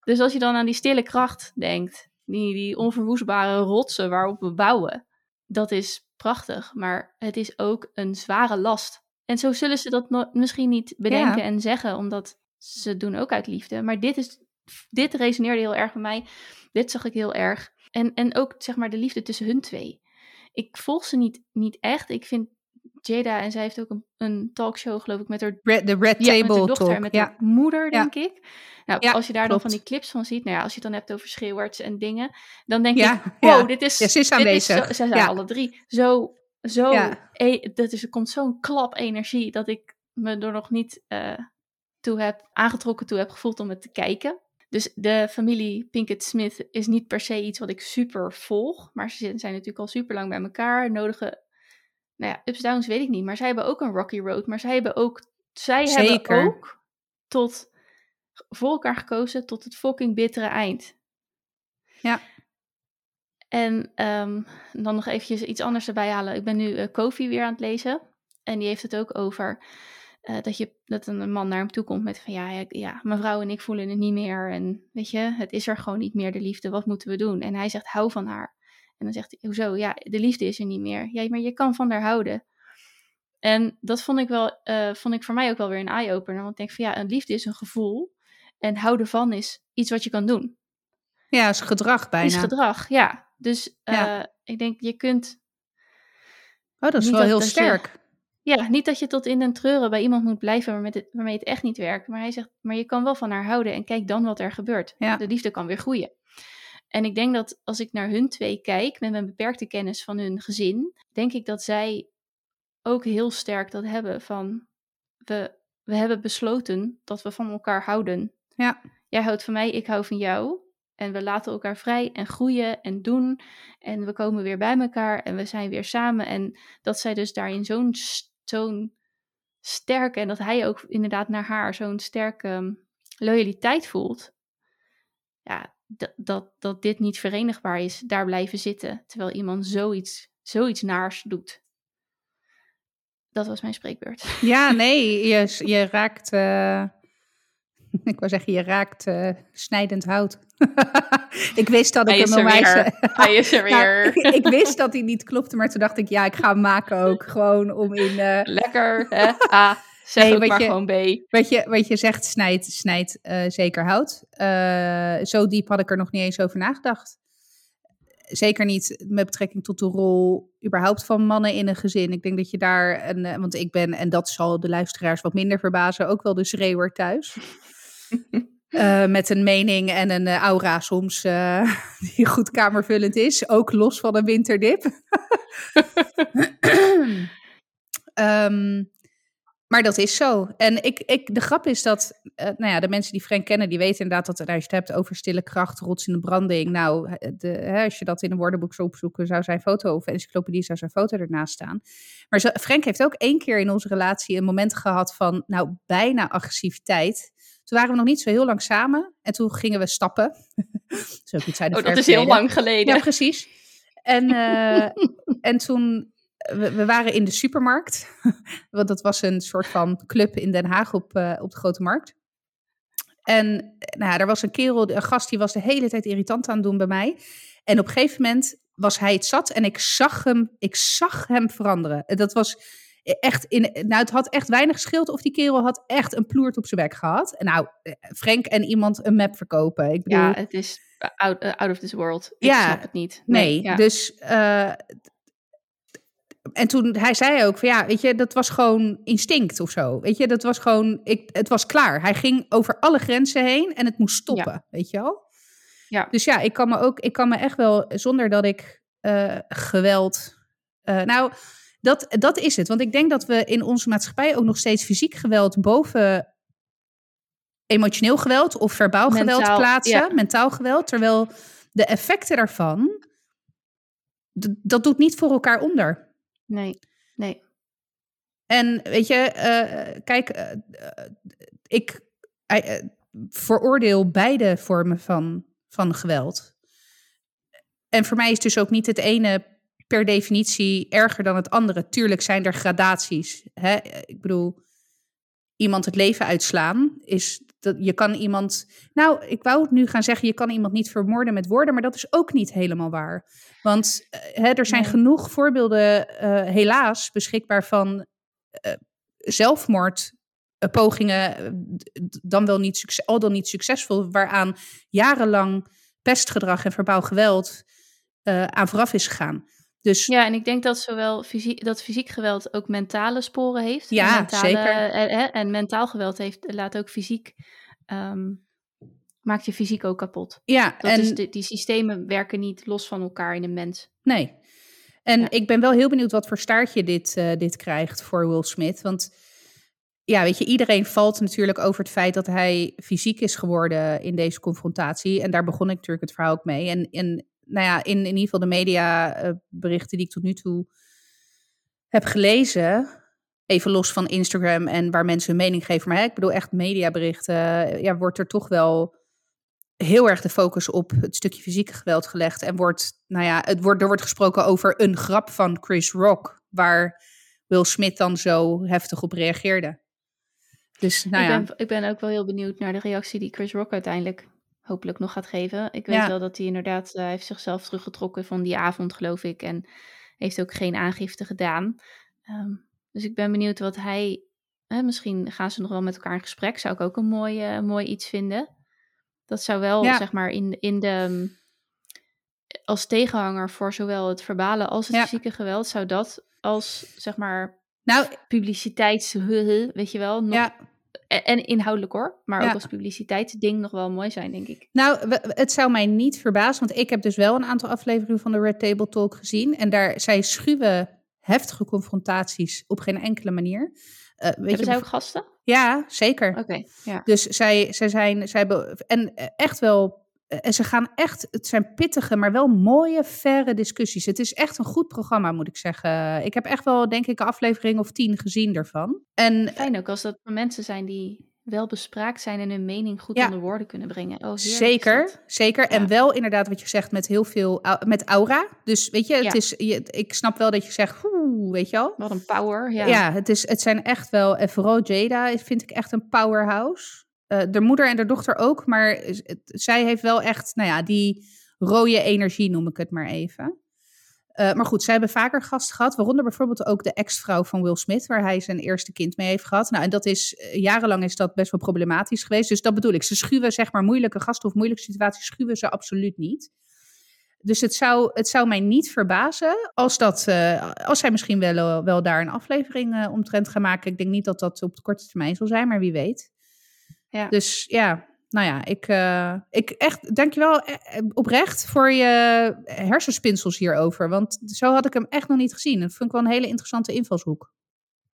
Dus als je dan aan die stille kracht denkt, die, die onverwoestbare rotsen waarop we bouwen, dat is prachtig. Maar het is ook een zware last. En zo zullen ze dat misschien niet bedenken en zeggen, omdat ze doen ook uit liefde. Maar dit, is, dit resoneerde heel erg bij mij. Dit zag ik heel erg. En, en ook zeg maar de liefde tussen hun twee. Ik volg ze niet, niet echt. Ik vind Jada, en zij heeft ook een, een talkshow, geloof ik, met haar... Red, de Red ja, Table met dochter, Talk. met ja. haar moeder, denk ik. Nou, als je daar dan van die clips van ziet, nou ja, als je het dan hebt over schreeuwarts en dingen, dan denk ik, wow, dit is... Ze is aanwezig. Dit is zo, ze zijn alle drie zo... zo e, dat is, er komt zo'n klap energie dat ik me er nog niet... Uh, toe heb, aangetrokken toe heb gevoeld om het te kijken. Dus de familie Pinkett Smith is niet per se iets wat ik super volg. Maar ze zijn natuurlijk al super lang bij elkaar. Nodigen, nou ja, ups, downs weet ik niet. Maar zij hebben ook een rocky road. Maar zij hebben ook, zij hebben ook tot, voor elkaar gekozen tot het fucking bittere eind. Ja. En um, dan nog eventjes iets anders erbij halen. Ik ben nu uh, Kofi weer aan het lezen. En die heeft het ook over uh, dat, je, dat een man naar hem toe komt met van ja, ja, mijn vrouw en ik voelen het niet meer. En weet je, het is er gewoon niet meer, de liefde. Wat moeten we doen? En hij zegt, hou van haar. En dan zegt hij, hoezo? Ja, de liefde is er niet meer. Ja, maar je kan van haar houden. En dat vond ik, wel, uh, vond ik voor mij ook wel weer een eye-opener. Want ik denk van ja, een liefde is een gevoel. En houden van is iets wat je kan doen. Ja, is gedrag bijna. Is gedrag, ja. Dus uh, ja. ik denk, je kunt... Oh, dat is wel heel sterk. Je, ja, niet dat je tot in den treuren bij iemand moet blijven waarmee het, waarmee het echt niet werkt. Maar hij zegt, maar je kan wel van haar houden en kijk dan wat er gebeurt. Ja. De liefde kan weer groeien. En ik denk dat als ik naar hun twee kijk, met mijn beperkte kennis van hun gezin, denk ik dat zij ook heel sterk dat hebben van, we, we hebben besloten dat we van elkaar houden. Ja. Jij houdt van mij, ik hou van jou. En we laten elkaar vrij en groeien en doen. En we komen weer bij elkaar en we zijn weer samen. En dat zij dus daarin zo'n zo'n sterke, en dat hij ook inderdaad naar haar zo'n sterke ehm, loyaliteit voelt. Ja, dat, dat, dat dit niet verenigbaar is, daar blijven zitten, terwijl iemand zoiets, zoiets naars doet. Dat was mijn spreekbeurt. Ja, nee, je, je raakt, uh, ik wou zeggen, je raakt uh, snijdend hout. ik wist dat ik hem wijze. Hij is er nou, weer. Nou, ik wist dat hij niet klopte, maar toen dacht ik, ja, ik ga hem maken ook. Gewoon om in... Uh... Lekker, hè? A, zeg nee, ook maar je, gewoon B. Wat je, wat je zegt, snijdt snijdt uh, zeker hout. Zo diep had ik er nog niet eens over nagedacht. Zeker niet met betrekking tot de rol überhaupt van mannen in een gezin. Ik denk dat je daar, een, want ik ben, en dat zal de luisteraars wat minder verbazen, ook wel de schreeuwer thuis. Uh, met een mening en een uh, aura soms uh, die goed kamervullend is. Ook los van een winterdip. um, maar dat is zo. En ik, ik, de grap is dat, nou ja, de mensen die Frank kennen, die weten inderdaad dat als je het hebt over stille kracht, rots in de branding. Nou, de, hè, als je dat in een woordenboek zou opzoeken, zou zijn foto of encyclopedie zou zijn foto ernaast staan. Maar Frank heeft ook één keer in onze relatie een moment gehad van, nou, bijna agressiviteit. Toen waren we nog niet zo heel lang samen. En toen gingen we stappen. zo iets uit de oh, dat is heel lang geleden. Ja, precies. En, uh, en toen, we, we, waren in de supermarkt. Want dat was een soort van club in Den Haag op, uh, op de Grote Markt. En nou, er was een kerel, een gast, die was de hele tijd irritant aan het doen bij mij. En op een gegeven moment was hij het zat en ik zag hem, ik zag hem veranderen. Dat was echt in, nou, het had echt weinig geschild of die kerel had echt een ploert op zijn bek gehad. En nou, eh, Frank en iemand een map verkopen. Ik bedoel, ja, het is out, uh, out of this world. Ik ja, snap het niet. Nee, nee dus... Uh, en toen hij zei ook van ja, weet je, dat was gewoon instinct of zo. Weet je, dat was gewoon, ik, het was klaar. Hij ging over alle grenzen heen en het moest stoppen, ja. weet je wel. Ja. Dus ja, ik kan me ook, ik kan me echt wel, zonder dat ik eh, geweld. eh, nou, dat, dat is het. Want ik denk dat we in onze maatschappij ook nog steeds fysiek geweld boven emotioneel geweld of verbaal geweld plaatsen, ja. mentaal geweld. Terwijl de effecten daarvan, dat doet niet voor elkaar onder. Nee, nee. En weet je, eh, kijk, eh, ik eh, veroordeel beide vormen van, van geweld. En voor mij is dus ook niet het ene per definitie erger dan het andere. Tuurlijk zijn er gradaties. Hè? Ik bedoel, iemand het leven uitslaan is dat je kan iemand. Nou, ik wou het nu gaan zeggen, je kan iemand niet vermoorden met woorden, maar dat is ook niet helemaal waar. Want eh, hè, er zijn Nee. genoeg voorbeelden, eh, helaas, beschikbaar van eh, zelfmoordpogingen, eh, d- dan wel niet succes, al dan niet succesvol, waaraan jarenlang pestgedrag en verbaal geweld aan vooraf is gegaan. Dus Ja, en ik denk dat zowel fysiek, dat fysiek geweld ook mentale sporen heeft. Ja, en mentale, zeker. En, hè, en mentaal geweld heeft, laat ook fysiek, ehm, maakt je fysiek ook kapot. ja, Dat en is de, die systemen werken niet los van elkaar in een mens. Nee. En Ja. ik ben wel heel benieuwd wat voor staartje dit, eh, dit krijgt voor Will Smith. Want ja, weet je, iedereen valt natuurlijk over het feit dat hij fysiek is geworden in deze confrontatie. En daar begon ik natuurlijk het verhaal ook mee. En, en nou ja, in, in ieder geval de mediaberichten die ik tot nu toe heb gelezen. Even los van Instagram en waar mensen hun mening geven. Maar hè, ik bedoel echt mediaberichten. Ja, wordt er toch wel heel erg de focus op het stukje fysieke geweld gelegd. En wordt, nou ja, het wordt, er wordt gesproken over een grap van Chris Rock. Waar Will Smith dan zo heftig op reageerde. Dus nou ik, ja, ben, ik ben ook wel heel benieuwd naar de reactie die Chris Rock uiteindelijk hopelijk nog gaat geven. Ik weet Ja. wel dat hij inderdaad, eh, heeft zichzelf teruggetrokken van die avond geloof ik. En heeft ook geen aangifte gedaan. Ehm, dus ik ben benieuwd wat hij, hè, misschien gaan ze nog wel met elkaar in gesprek. Zou ik ook een mooi, mooi iets vinden. Dat zou wel, Ja. zeg maar, in, in de, als tegenhanger voor zowel het verbale als het Ja. fysieke geweld, zou dat als, zeg maar, nou publiciteits, weet je wel, nog ja, en, inhoudelijk hoor, maar Ja. ook als publiciteitsding nog wel mooi zijn, denk ik. Nou, het zou mij niet verbazen, want ik heb dus wel een aantal afleveringen van de Red Table Talk gezien. En daar, zij schuwen heftige confrontaties op geen enkele manier. Eh, weet Hebben je, zij ook gasten? Ja, zeker. Oké, ja. Dus zij, zij zijn, zij hebben, en echt wel, en ze gaan echt, het zijn pittige, maar wel mooie, verre discussies. Het is echt een goed programma, moet ik zeggen. Ik heb echt wel, denk ik, een aflevering of tien gezien daarvan. En Fijn ook als dat mensen zijn die wel bespraakt zijn en hun mening goed Ja. onder woorden kunnen brengen. Oh, Zeker, zeker. Ja. En wel inderdaad wat je zegt met heel veel, met aura. Dus weet je, het Ja. is, je, ik snap wel dat je zegt, oeh, weet je wel. Wat een power, ja. Ja, het, is, het zijn echt wel, en vooral Jada vind ik echt een powerhouse. Eh de moeder en de dochter ook, maar zij heeft wel echt, nou ja, die rode energie noem ik het maar even. Eh, maar goed, zij hebben vaker gasten gehad, waaronder bijvoorbeeld ook de ex-vrouw van Will Smith, waar hij zijn eerste kind mee heeft gehad. Nou, en dat is, eh, jarenlang is dat best wel problematisch geweest. Dus dat bedoel ik, ze schuwen zeg maar moeilijke gasten of moeilijke situaties, schuwen ze absoluut niet. Dus het zou, het zou mij niet verbazen als, dat, als zij misschien wel, wel daar een aflevering eh, omtrent gaan maken. Ik denk niet dat dat op de korte termijn zal zijn, maar wie weet. Ja. Dus ja, nou ja, ik, eh, ik echt, dankjewel eh, eh, oprecht voor je hersenspinsels hierover. Want zo had ik hem echt nog niet gezien. Dat vond ik wel een hele interessante invalshoek.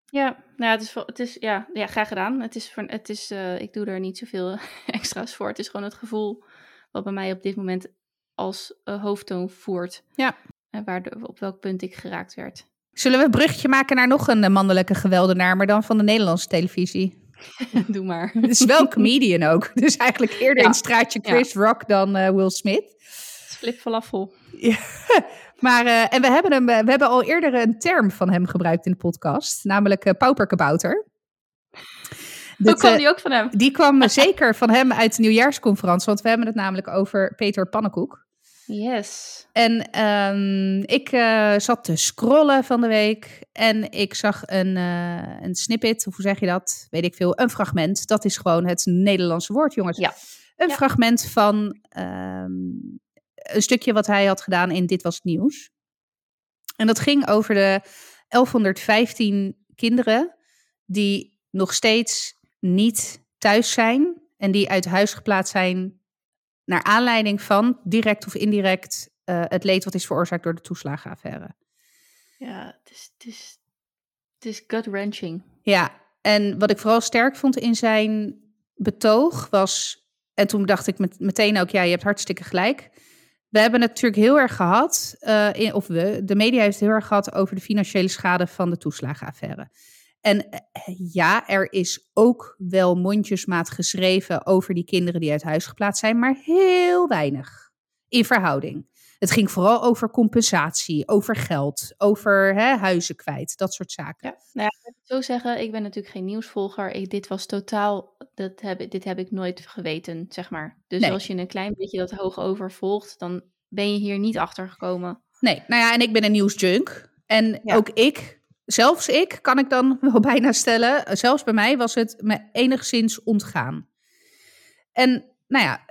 Ja, nou ja, het is, het is ja, ja, graag gedaan. Het is, voor, het is ik doe er niet zoveel extra's voor. Het is gewoon het gevoel wat bij mij op dit moment als hoofdtoon voert. Ja. En waar de- op welk punt ik geraakt werd. Zullen we een bruggetje maken naar nog een mannelijke geweldenaar, maar dan van de Nederlandse televisie? doe maar. Het is wel een comedian ook. Dus eigenlijk eerder Ja. in het straatje Chris Rock dan eh, Will Smith. Flip falafel. Ja, maar eh, en we hebben, hem, eh, we hebben al eerder een term van hem gebruikt in de podcast, namelijk uh, pauperkabouter. Hoe Dit, kwam eh, die ook van hem? die kwam zeker van hem uit de nieuwjaarsconferentie, want we hebben het namelijk over Peter Pannenkoek. Yes. En ehm, ik eh, zat te scrollen van de week en ik zag een, eh, een snippet, of hoe zeg je dat? Weet ik veel, een fragment. Dat is gewoon het Nederlandse woord, jongens. Ja. Een Ja. fragment van ehm, een stukje wat hij had gedaan in Dit Was Het Nieuws. En dat ging over de 1115 kinderen die nog steeds niet thuis zijn en die uit huis geplaatst zijn naar aanleiding van direct of indirect uh, het leed wat is veroorzaakt door de toeslagenaffaire. Ja, het is, het is, het is gut-wrenching. Ja, en wat ik vooral sterk vond in zijn betoog was, en toen dacht ik met, meteen ook, ja, je hebt hartstikke gelijk. We hebben het natuurlijk heel erg gehad, uh, in, of we, de media heeft het heel erg gehad over de financiële schade van de toeslagenaffaire. En eh, ja, er is ook wel mondjesmaat geschreven over die kinderen die uit huis geplaatst zijn, maar heel weinig in verhouding. Het ging vooral over compensatie, over geld, over hè, huizen kwijt, dat soort zaken. Ja, nou ja, ik zo zeggen, ik ben natuurlijk geen nieuwsvolger. Ik, dit was totaal, dat heb, dit heb ik nooit geweten, zeg maar. Dus als je een klein beetje dat hoog over volgt, dan ben je hier niet achter gekomen. Nee, nou ja, en ik ben een nieuwsjunk. En ook ik, zelfs ik, kan ik dan wel bijna stellen, zelfs bij mij was het me enigszins ontgaan. En nou ja,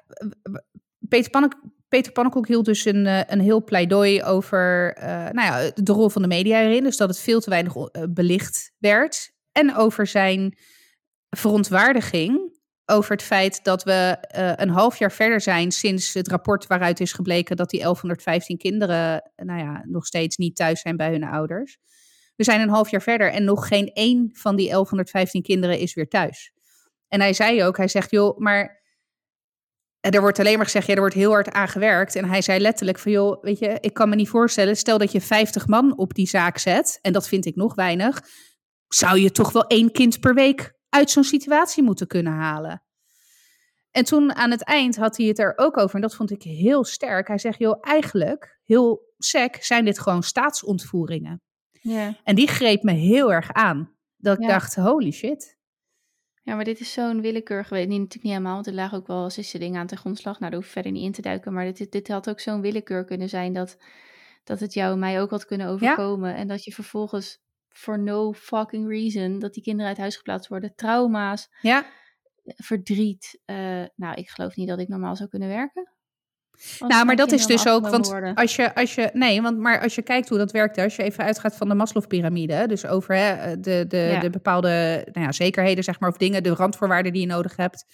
Peter Pannenkoek Peter Pannenkoek hield dus een, eh, een heel pleidooi over uh, nou ja, de rol van de media erin. Dus dat het veel te weinig eh, belicht werd. En over zijn verontwaardiging over het feit dat we een half jaar verder zijn sinds het rapport waaruit is gebleken dat die 1115 kinderen nou ja, nog steeds niet thuis zijn bij hun ouders. We zijn een half jaar verder en nog geen één van die 1115 kinderen is weer thuis. En hij zei ook, hij zegt, joh, maar er wordt alleen maar gezegd, ja, er wordt heel hard aan gewerkt. En hij zei letterlijk van, joh, weet je, ik kan me niet voorstellen, stel dat je 50 man op die zaak zet, en dat vind ik nog weinig, zou je toch wel één kind per week uit zo'n situatie moeten kunnen halen. En toen aan het eind had hij het er ook over, en dat vond ik heel sterk. Hij zegt, joh, eigenlijk, heel sec, zijn dit gewoon staatsontvoeringen. Ja. En die greep me heel erg aan. Dat ik dacht, holy shit. Ja, maar dit is zo'n willekeur geweest. Nee, natuurlijk niet helemaal, want er lagen ook wel racistische dingen aan ten grondslag. Nou, daar hoef ik verder niet in te duiken. Maar dit, dit had ook zo'n willekeur kunnen zijn dat, dat het jou en mij ook had kunnen overkomen. En dat je vervolgens, for no fucking reason, dat die kinderen uit huis geplaatst worden. Trauma's, ja. verdriet. Uh, nou, ik geloof niet dat ik normaal zou kunnen werken nou, maar dat is dus ook, want als je, als je, nee, want maar als je kijkt hoe dat werkt, als je even uitgaat van de Maslow-pyramide, dus over hè, de, de, de bepaalde nou ja, zekerheden, zeg maar, of dingen, de randvoorwaarden die je nodig hebt.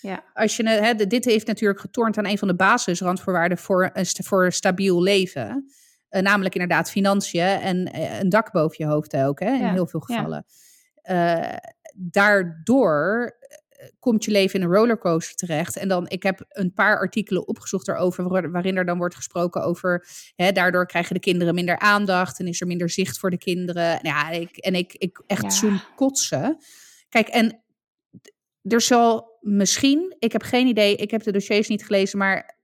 Ja. Als je, hè, dit heeft natuurlijk getornd aan een van de basisrandvoorwaarden voor een, voor stabiel leven. Uh, namelijk inderdaad financiën en uh, een dak boven je hoofd ook, hè, in heel veel gevallen. Uh, daardoor komt je leven in een rollercoaster terecht. En dan, ik heb een paar artikelen opgezocht erover, waarin er dan wordt gesproken over, hè, daardoor krijgen de kinderen minder aandacht en is er minder zicht voor de kinderen. Ja, ik, en ik, ik echt ja. zo'n kotsen. Kijk, en er zal misschien, ik heb geen idee, ik heb de dossiers niet gelezen, maar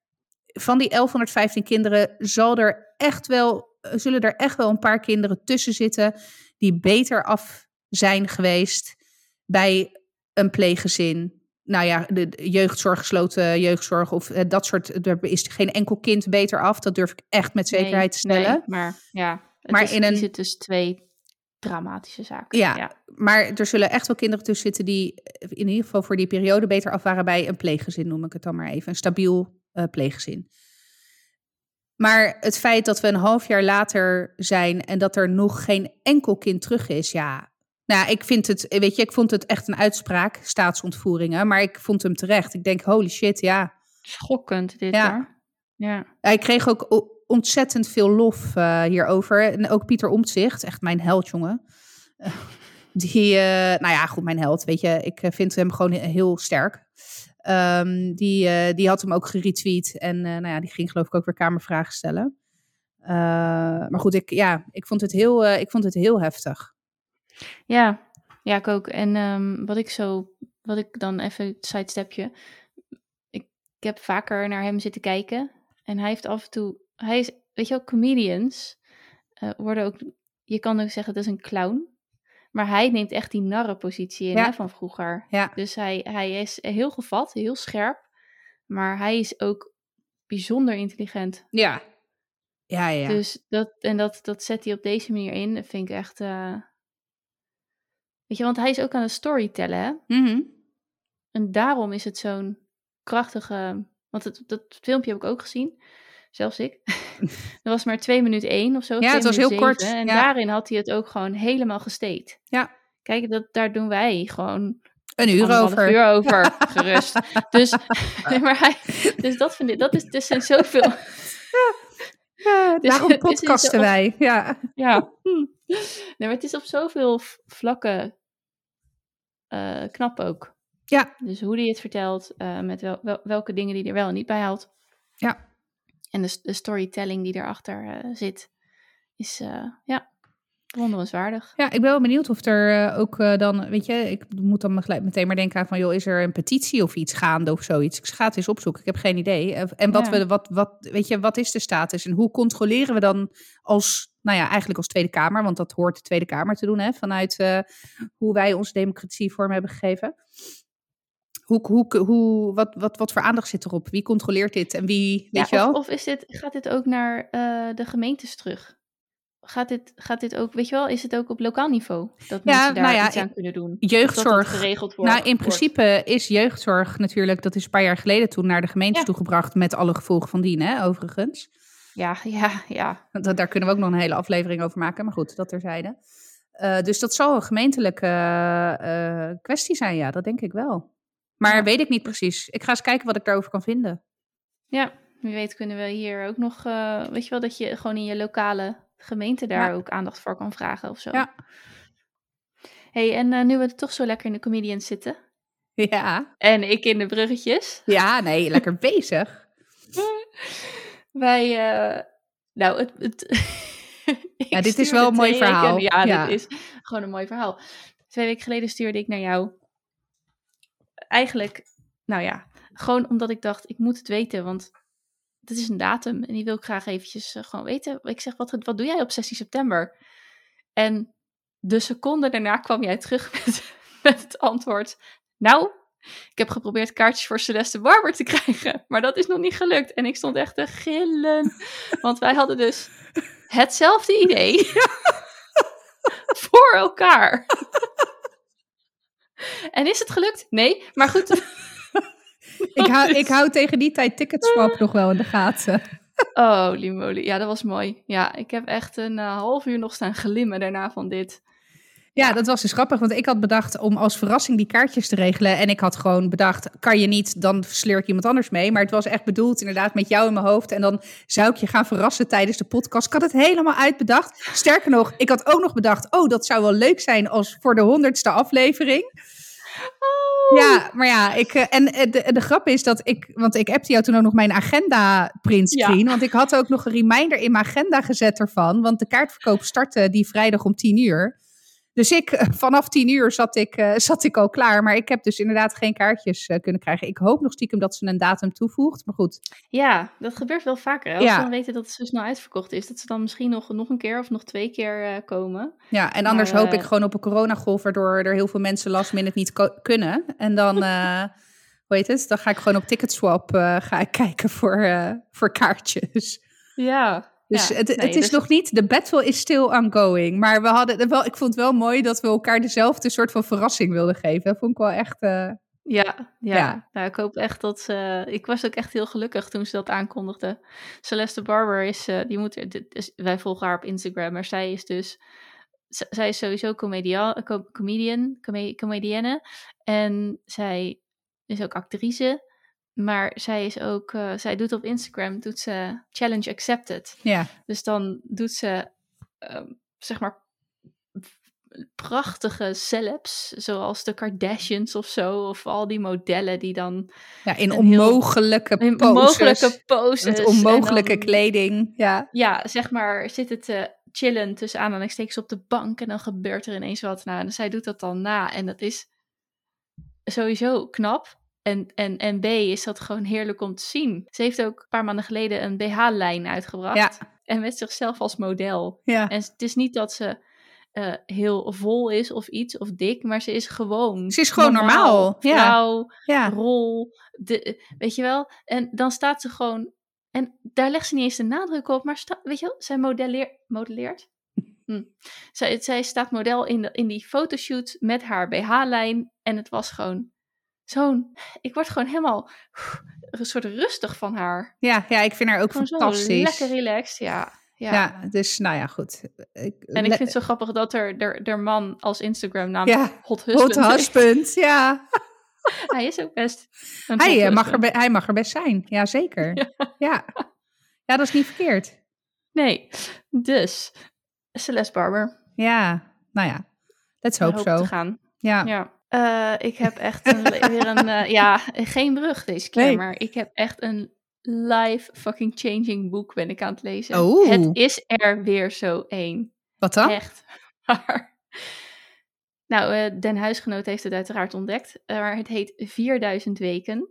van die 1115 kinderen zal er echt wel, zullen er echt wel een paar kinderen tussen zitten die beter af zijn geweest bij een pleeggezin. Nou ja, de jeugdzorg, gesloten jeugdzorg of eh, dat soort. Er is geen enkel kind beter af. Dat durf ik echt met zekerheid te stellen. Nee, maar ja, het maar is, in een. zit dus twee dramatische zaken. Ja, ja, maar er zullen echt wel kinderen tussen zitten die in ieder geval voor die periode beter af waren bij een pleeggezin, noem ik het dan maar even. Een stabiel uh, pleeggezin. Maar het feit dat we een half jaar later zijn en dat er nog geen enkel kind terug is, ja, nou, ik vind het, weet je, ik vond het echt een uitspraak, staatsontvoeringen, maar ik vond hem terecht. Ik denk, holy shit, ja. Schokkend dit, ja. Ja. Hij kreeg ook ontzettend veel lof uh, hierover. En ook Pieter Omtzigt, echt mijn held, jongen. die, uh, nou ja, goed, mijn held, weet je. Ik vind hem gewoon heel sterk. Um, die, die had hem ook geretweet. En nou ja, die ging geloof ik ook weer kamervragen stellen. maar goed, ik, ja, ik, vond het heel, ik vond het heel heftig. Ja, ja, ik ook. En um, wat ik zo, wat ik dan even sidestepje. Ik, ik heb vaker naar hem zitten kijken. En hij heeft af en toe, hij is, weet je wel, comedians uh, worden ook, je kan ook zeggen, dat is een clown. Maar hij neemt echt die narrenpositie in ja. hè, van vroeger. Ja. Dus hij, hij is heel gevat, heel scherp. Maar hij is ook bijzonder intelligent. Ja. Ja, ja. Dus dat, en dat, dat zet hij op deze manier in. Dat vind ik echt, uh, Weet je, want hij is ook aan het storytellen, hè? Mm En daarom is het zo'n krachtige... Want het, dat filmpje heb ik ook gezien. Zelfs ik. dat was maar 2 minuten 1 of zo. Ja, het was heel kort. En daarin had hij het ook gewoon helemaal gesteed. Ja. Kijk, dat, daar doen wij gewoon Een uur over. uur over, gerust. Dus, maar hij, dus dat vind ik, dat is, er zijn zoveel, Ja, Dus daarom podcasten wij. Ja. ja. Nee, maar het is op zoveel vlakken eh, knap ook. Ja. Dus hoe hij het vertelt, eh, met wel, wel- welke dingen die er wel en niet bij haalt. Ja. En de, de storytelling die erachter eh zit, is, ja, bewonderenswaardig. Ja, ik ben wel benieuwd of er eh, ook eh, dan, weet je, ik moet dan gelijk meteen maar denken aan van, joh, is er een petitie of iets gaande of zoiets? Ik ga het eens opzoeken, ik heb geen idee. Eh, En wat Ja. we, wat, wat, weet je, wat is de status en hoe controleren we dan als, nou ja, eigenlijk als Tweede Kamer, want dat hoort de Tweede Kamer te doen, hè, vanuit hoe wij onze democratie vorm hebben gegeven. Hoe, hoe, hoe, wat, wat, wat voor aandacht zit erop? Wie controleert dit en wie, weet je wel? of, of is dit, gaat dit ook naar de gemeentes terug? Gaat dit, gaat dit ook, weet je wel, is het ook op lokaal niveau? Dat Ja, mensen daar nou ja, iets aan kunnen doen? Jeugdzorg. Dat geregeld wordt? Nou, in wordt. principe is jeugdzorg natuurlijk, dat is een paar jaar geleden toen naar de gemeentes Ja. toegebracht met alle gevolgen van dien, hè, overigens. Ja, ja, ja. Want Daar kunnen we ook nog een hele aflevering over maken, maar goed, dat terzijde. Eh dus dat zal een gemeentelijke eh, kwestie zijn, ja, dat denk ik wel. Maar weet ik niet precies. Ik ga eens kijken wat ik daarover kan vinden. Ja, wie weet kunnen we hier ook nog, eh, weet je wel, dat je gewoon in je lokale gemeente daar Ja. ook aandacht voor kan vragen of zo. Ja. hey, en eh, nu we toch zo lekker in de comedians zitten Ja, en ik in de bruggetjes, ja nee, lekker bezig. wij, eh, nou, het, het Ja, dit is wel een mooi weken- verhaal. ja, Ja. dit is gewoon een mooi verhaal. Twee weken geleden stuurde ik naar jou. Eigenlijk, nou ja, gewoon omdat ik dacht, ik moet het weten, want dit is een datum en die wil ik graag eventjes eh, gewoon weten. Ik zeg, wat, wat doe jij op 16 september? En de seconde daarna kwam jij terug met, met het antwoord, nou, ik heb geprobeerd kaartjes voor Celeste Barber te krijgen, maar dat is nog niet gelukt. En ik stond echt te gillen, want wij hadden dus hetzelfde idee voor elkaar. En is het gelukt? Nee, maar goed. Ik hou, ik hou tegen die tijd Ticketswap nog wel in de gaten. Oh, limolie. Ja, dat was mooi. Ja, ik heb echt een eh, half uur nog staan glimmen daarna van dit. Ja, dat was dus grappig, want ik had bedacht om als verrassing die kaartjes te regelen. En ik had gewoon bedacht, kan je niet, dan sleur ik iemand anders mee. Maar het was echt bedoeld inderdaad met jou in mijn hoofd. En dan zou ik je gaan verrassen tijdens de podcast. Ik had het helemaal uitbedacht. Sterker nog, ik had ook nog bedacht, oh, dat zou wel leuk zijn als voor de honderdste aflevering. Ja, maar ja, ik, eh, en eh, de, de grap is dat ik, want ik appte jou toen ook nog mijn agenda printscreen, want ik had ook nog een reminder in mijn agenda gezet ervan, want de kaartverkoop startte die vrijdag om 10 uur. Dus ik, eh, vanaf 10 uur zat ik, eh, zat ik al klaar, maar ik heb dus inderdaad geen kaartjes eh, kunnen krijgen. Ik hoop nog stiekem dat ze een datum toevoegt, maar goed. Ja, dat gebeurt wel vaker. hè. Als Ja. ze dan weten dat het zo snel uitverkocht is, dat ze dan misschien nog, nog een keer of nog twee keer komen. Ja, en anders Maar, hoop ik gewoon op een coronagolf, waardoor er heel veel mensen last minute niet kunnen. En dan, eh hoe heet het, dan ga ik gewoon op Ticketswap eh, ga ik kijken voor, voor kaartjes. Ja. Dus ja. het, Nee, het is dus- nog niet, de battle is still ongoing. Maar we hadden wel, ik vond het wel mooi dat we elkaar dezelfde soort van verrassing wilden geven. Dat vond ik wel echt, eh, Ja, ja. Ja. Nou, ik hoop echt dat ze... Ik was ook echt heel gelukkig toen ze dat aankondigde. Celeste Barber is... eh, die moet, dit is- wij volgen haar op Instagram, maar zij is dus... zij is sowieso comedia, co- comedian, come, comedienne. En zij is ook actrice. Maar zij is ook... eh, zij doet op Instagram, doet ze challenge accepted. ja. Dus dan doet ze, ehm, zeg maar, prachtige celebs, zoals de Kardashians of zo, of al die modellen die dan ja, in heel- onmogelijke in poses. onmogelijke poses. Met onmogelijke dan, kleding. Ja. Ja, zeg maar, zitten te chillen tussen aanhalingstekens op de bank en dan gebeurt er ineens wat. Nou, en zij doet dat dan na en dat is sowieso knap. En, en, en B is dat gewoon heerlijk om te zien. Ze heeft ook een paar maanden geleden een BH-lijn uitgebracht. Ja. En met zichzelf als model. ja. En het is niet dat ze eh, heel vol is of iets of dik, maar ze is gewoon. Ze is gewoon normaal. Vrouw, ja. rol, de, weet je wel. En dan staat ze gewoon. En daar legt ze niet eens de nadruk op, maar sta, weet je wel, zij modelleer, modelleert. Hm. Zij, zij staat model in, de, in die fotoshoot met haar BH-lijn. En het was gewoon zo'n. Ik word gewoon helemaal een soort rustig van haar. Ja, ja, ik vind haar ook Gewoon zo fantastisch. lekker relaxed. Ja, Ja. Ja, dus nou ja, goed. Ik, En ik vind het zo grappig dat er, er, er man als Instagram naam Ja, Hot Husband Hot husband, ja. Hij is ook best een Hij, eh, mag er, hij mag er best zijn, ja zeker. Ja. ja. dat is niet verkeerd. Nee, dus Celeste Barber. Ja, nou ja. Let's hope hopen so. gaan. Ja. Ja. Eh, ik heb echt een, weer een, eh, ja, geen brug deze keer, Nee. maar ik heb echt een life fucking changing boek ben ik aan het lezen. Oeh. Het is er weer zo één. Wat dan? Echt. Nou, eh, Den Huisgenoot heeft het uiteraard ontdekt, maar het heet 4000 weken.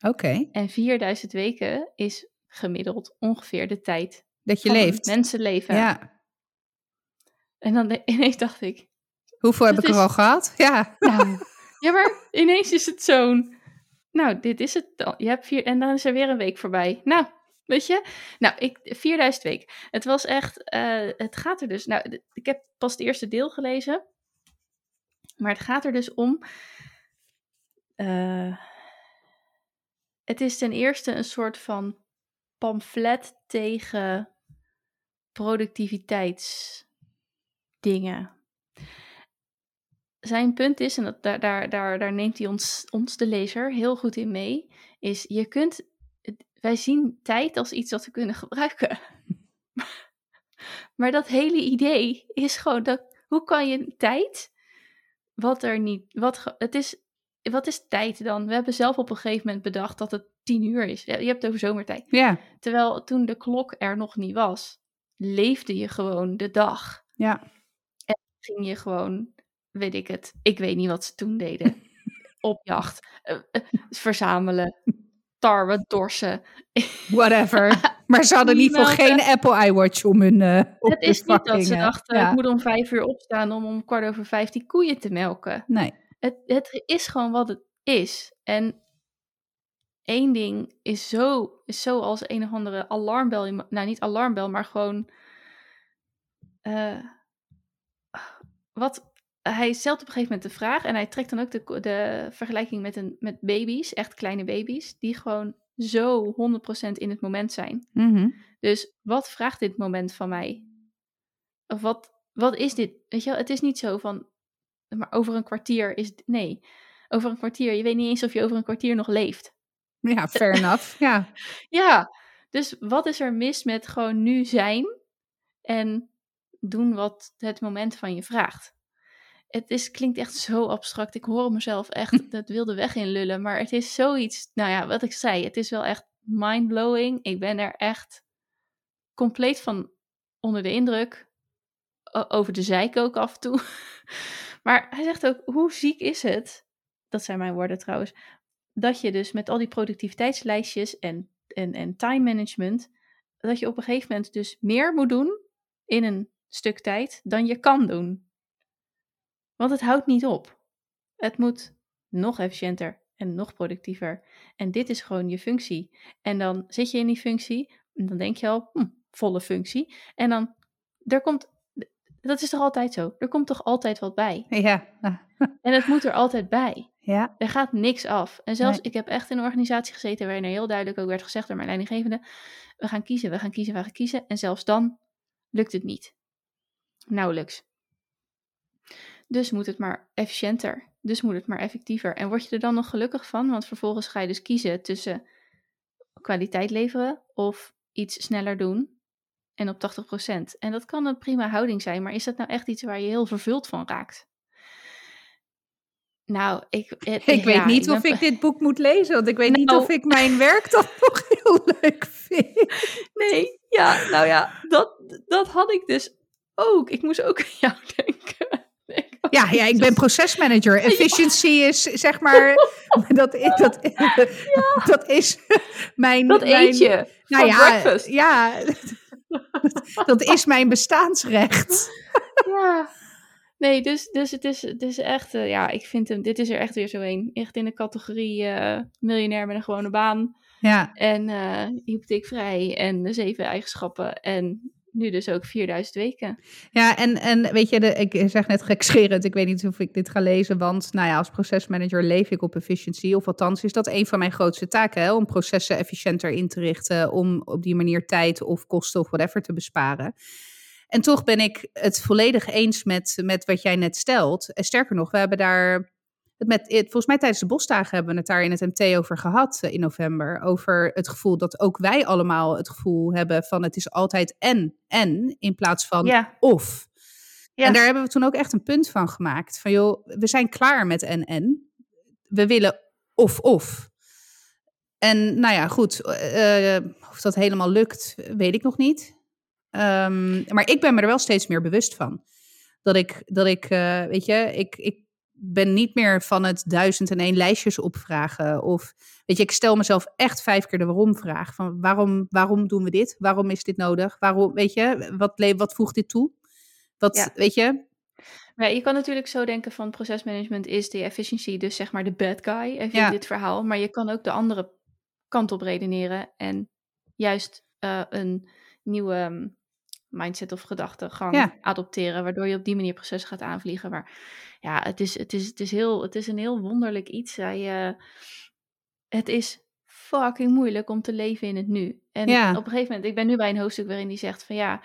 Oké, En 4000 weken is gemiddeld ongeveer de tijd dat je leeft. mensenleven. Ja. En dan ineens dacht ik, Hoeveel heb Het ik er al gehad? Ja. nou, ja maar ineens is het zo'n, nou dit is het dan. Je hebt vier, en dan is er weer een week voorbij. Nou, weet je, nou ik, 4000 weken. Het was echt, eh, het gaat er dus, nou ik heb pas het eerste deel gelezen. Maar het gaat er dus om, eh, het is ten eerste een soort van pamflet tegen productiviteitsdingen. Zijn punt is, en dat, daar, daar, daar, daar neemt hij ons, ons, de lezer, heel goed in mee, is je kunt, wij zien tijd als iets dat we kunnen gebruiken. maar dat hele idee is gewoon, dat, hoe kan je tijd, wat er niet, wat, het is, wat is tijd dan? We hebben zelf op een gegeven moment bedacht dat het tien uur is. Je hebt het over zomertijd. Ja. Terwijl toen de klok er nog niet was, leefde je gewoon de dag. Ja. Ging je gewoon, weet ik het, ik weet niet wat ze toen deden. Op jacht, eh, eh, verzamelen, tarwe, dorsen. Whatever. Maar ze hadden in ieder geval Melken. geen Apple iWatch om hun uh, op Het is niet dat ze dachten, ja. ik moet om vijf uur opstaan om om kwart over vijf die koeien te melken. Nee. Het, het is gewoon wat het is. En één ding is zo, is zo als een of andere alarmbel. in Nou, niet alarmbel, maar gewoon. wat. Hij stelt op een gegeven moment de vraag en hij trekt dan ook de, de vergelijking met, een, met baby's, echt kleine baby's, die gewoon zo 100% in het moment zijn. Mhm. Dus wat vraagt dit moment van mij? Of wat, wat is dit? Weet je wel, het is niet zo van, maar over een kwartier is, nee, over een kwartier, je weet niet eens of je over een kwartier nog leeft. Ja, fair enough. Ja. Ja, dus wat is er mis met gewoon nu zijn en doen wat het moment van je vraagt? Het is, klinkt echt zo abstract. Ik hoor mezelf echt dat wilde weg in lullen. Maar het is zoiets, nou ja, wat ik zei. Het is wel echt mindblowing. Ik ben er echt compleet van onder de indruk. O- over de zeik ook af en toe. Maar hij zegt ook, hoe ziek is het? Dat zijn mijn woorden trouwens. Dat je dus met al die productiviteitslijstjes en, en, en time management. Dat je op een gegeven moment dus meer moet doen in een stuk tijd dan je kan doen. Want het houdt niet op. Het moet nog efficiënter en nog productiever. En dit is gewoon je functie. En dan zit je in die functie en dan denk je al, hm, volle functie. En dan, er komt, dat is toch altijd zo? Er komt toch altijd wat bij? Ja. En het moet er altijd bij. Ja. Er gaat niks af. En zelfs, Nee. ik heb echt in een organisatie gezeten waarin er heel duidelijk ook werd gezegd door mijn leidinggevende, we gaan kiezen, we gaan kiezen, we gaan kiezen. En zelfs dan lukt het niet. Nauwelijks. Dus moet het maar efficiënter. Dus moet het maar effectiever. En word je er dan nog gelukkig van? Want vervolgens ga je dus kiezen tussen kwaliteit leveren of iets sneller doen en op 80%. En dat kan een prima houding zijn, maar is dat nou echt iets waar je heel vervuld van raakt? Nou, ik, het- Ik weet niet of ik dit boek moet lezen, want ik weet niet Nou. of ik mijn werk dan nog heel leuk vind. Nee, ja, nou ja, dat, dat had ik dus ook. Ik moest ook aan jou denken. Ja, ja, ik ben procesmanager. Efficiency is zeg maar, dat, is, dat, dat is mijn... Dat mijn, eet je Nou ja, breakfast. ja, dat is mijn bestaansrecht. Ja. Nee, dus, dus het, is, het is echt, eh, ja, ik vind hem, dit is er echt weer zo een. Echt in de categorie eh, miljonair met een gewone baan. Ja, En eh hypotheekvrij en de zeven eigenschappen. En nu dus ook 4000 weken. Ja, en, en weet je, de, ik zeg net gekscherend, ik weet niet of ik dit ga lezen, want nou ja, als procesmanager leef ik op efficiëntie, of althans is dat een van mijn grootste taken, hè, om processen efficiënter in te richten, om op die manier tijd of kosten of whatever te besparen. En toch ben ik het volledig eens met, met wat jij net stelt. En sterker nog, we hebben daar met, volgens mij tijdens de bosdagen hebben we het daar in het MT over gehad eh, in november. Over het gevoel dat ook wij allemaal het gevoel hebben van het is altijd en, en, in plaats van Ja. of. Ja. En daar hebben we toen ook echt een punt van gemaakt. Van joh, we zijn klaar met en, en. We willen of, of. En nou ja, goed, eh, of dat helemaal lukt, weet ik nog niet. Ehm, maar ik ben me er wel steeds meer bewust van. Dat ik, dat ik eh, weet je, ik, ik ben niet meer van het duizend en één lijstjes opvragen. Of weet je, ik stel mezelf echt vijf keer de waarom-vraag. Van waarom, waarom doen we dit? Waarom is dit nodig? Waarom, weet je, wat, wat voegt dit toe? Wat, Ja. weet je? Maar je kan natuurlijk zo denken van procesmanagement is de efficiëntie, dus zeg maar de bad guy even Ja. in dit verhaal. Maar je kan ook de andere kant op redeneren en juist eh, een nieuwe ehm, mindset of gedachtegang Ja. adopteren, waardoor je op die manier processen gaat aanvliegen. Maar ja, het is, het is, het is, heel, het is een heel wonderlijk iets. Hij, eh, het is fucking moeilijk om te leven in het nu. En Ja. op een gegeven moment, ik ben nu bij een hoofdstuk waarin hij zegt van ja,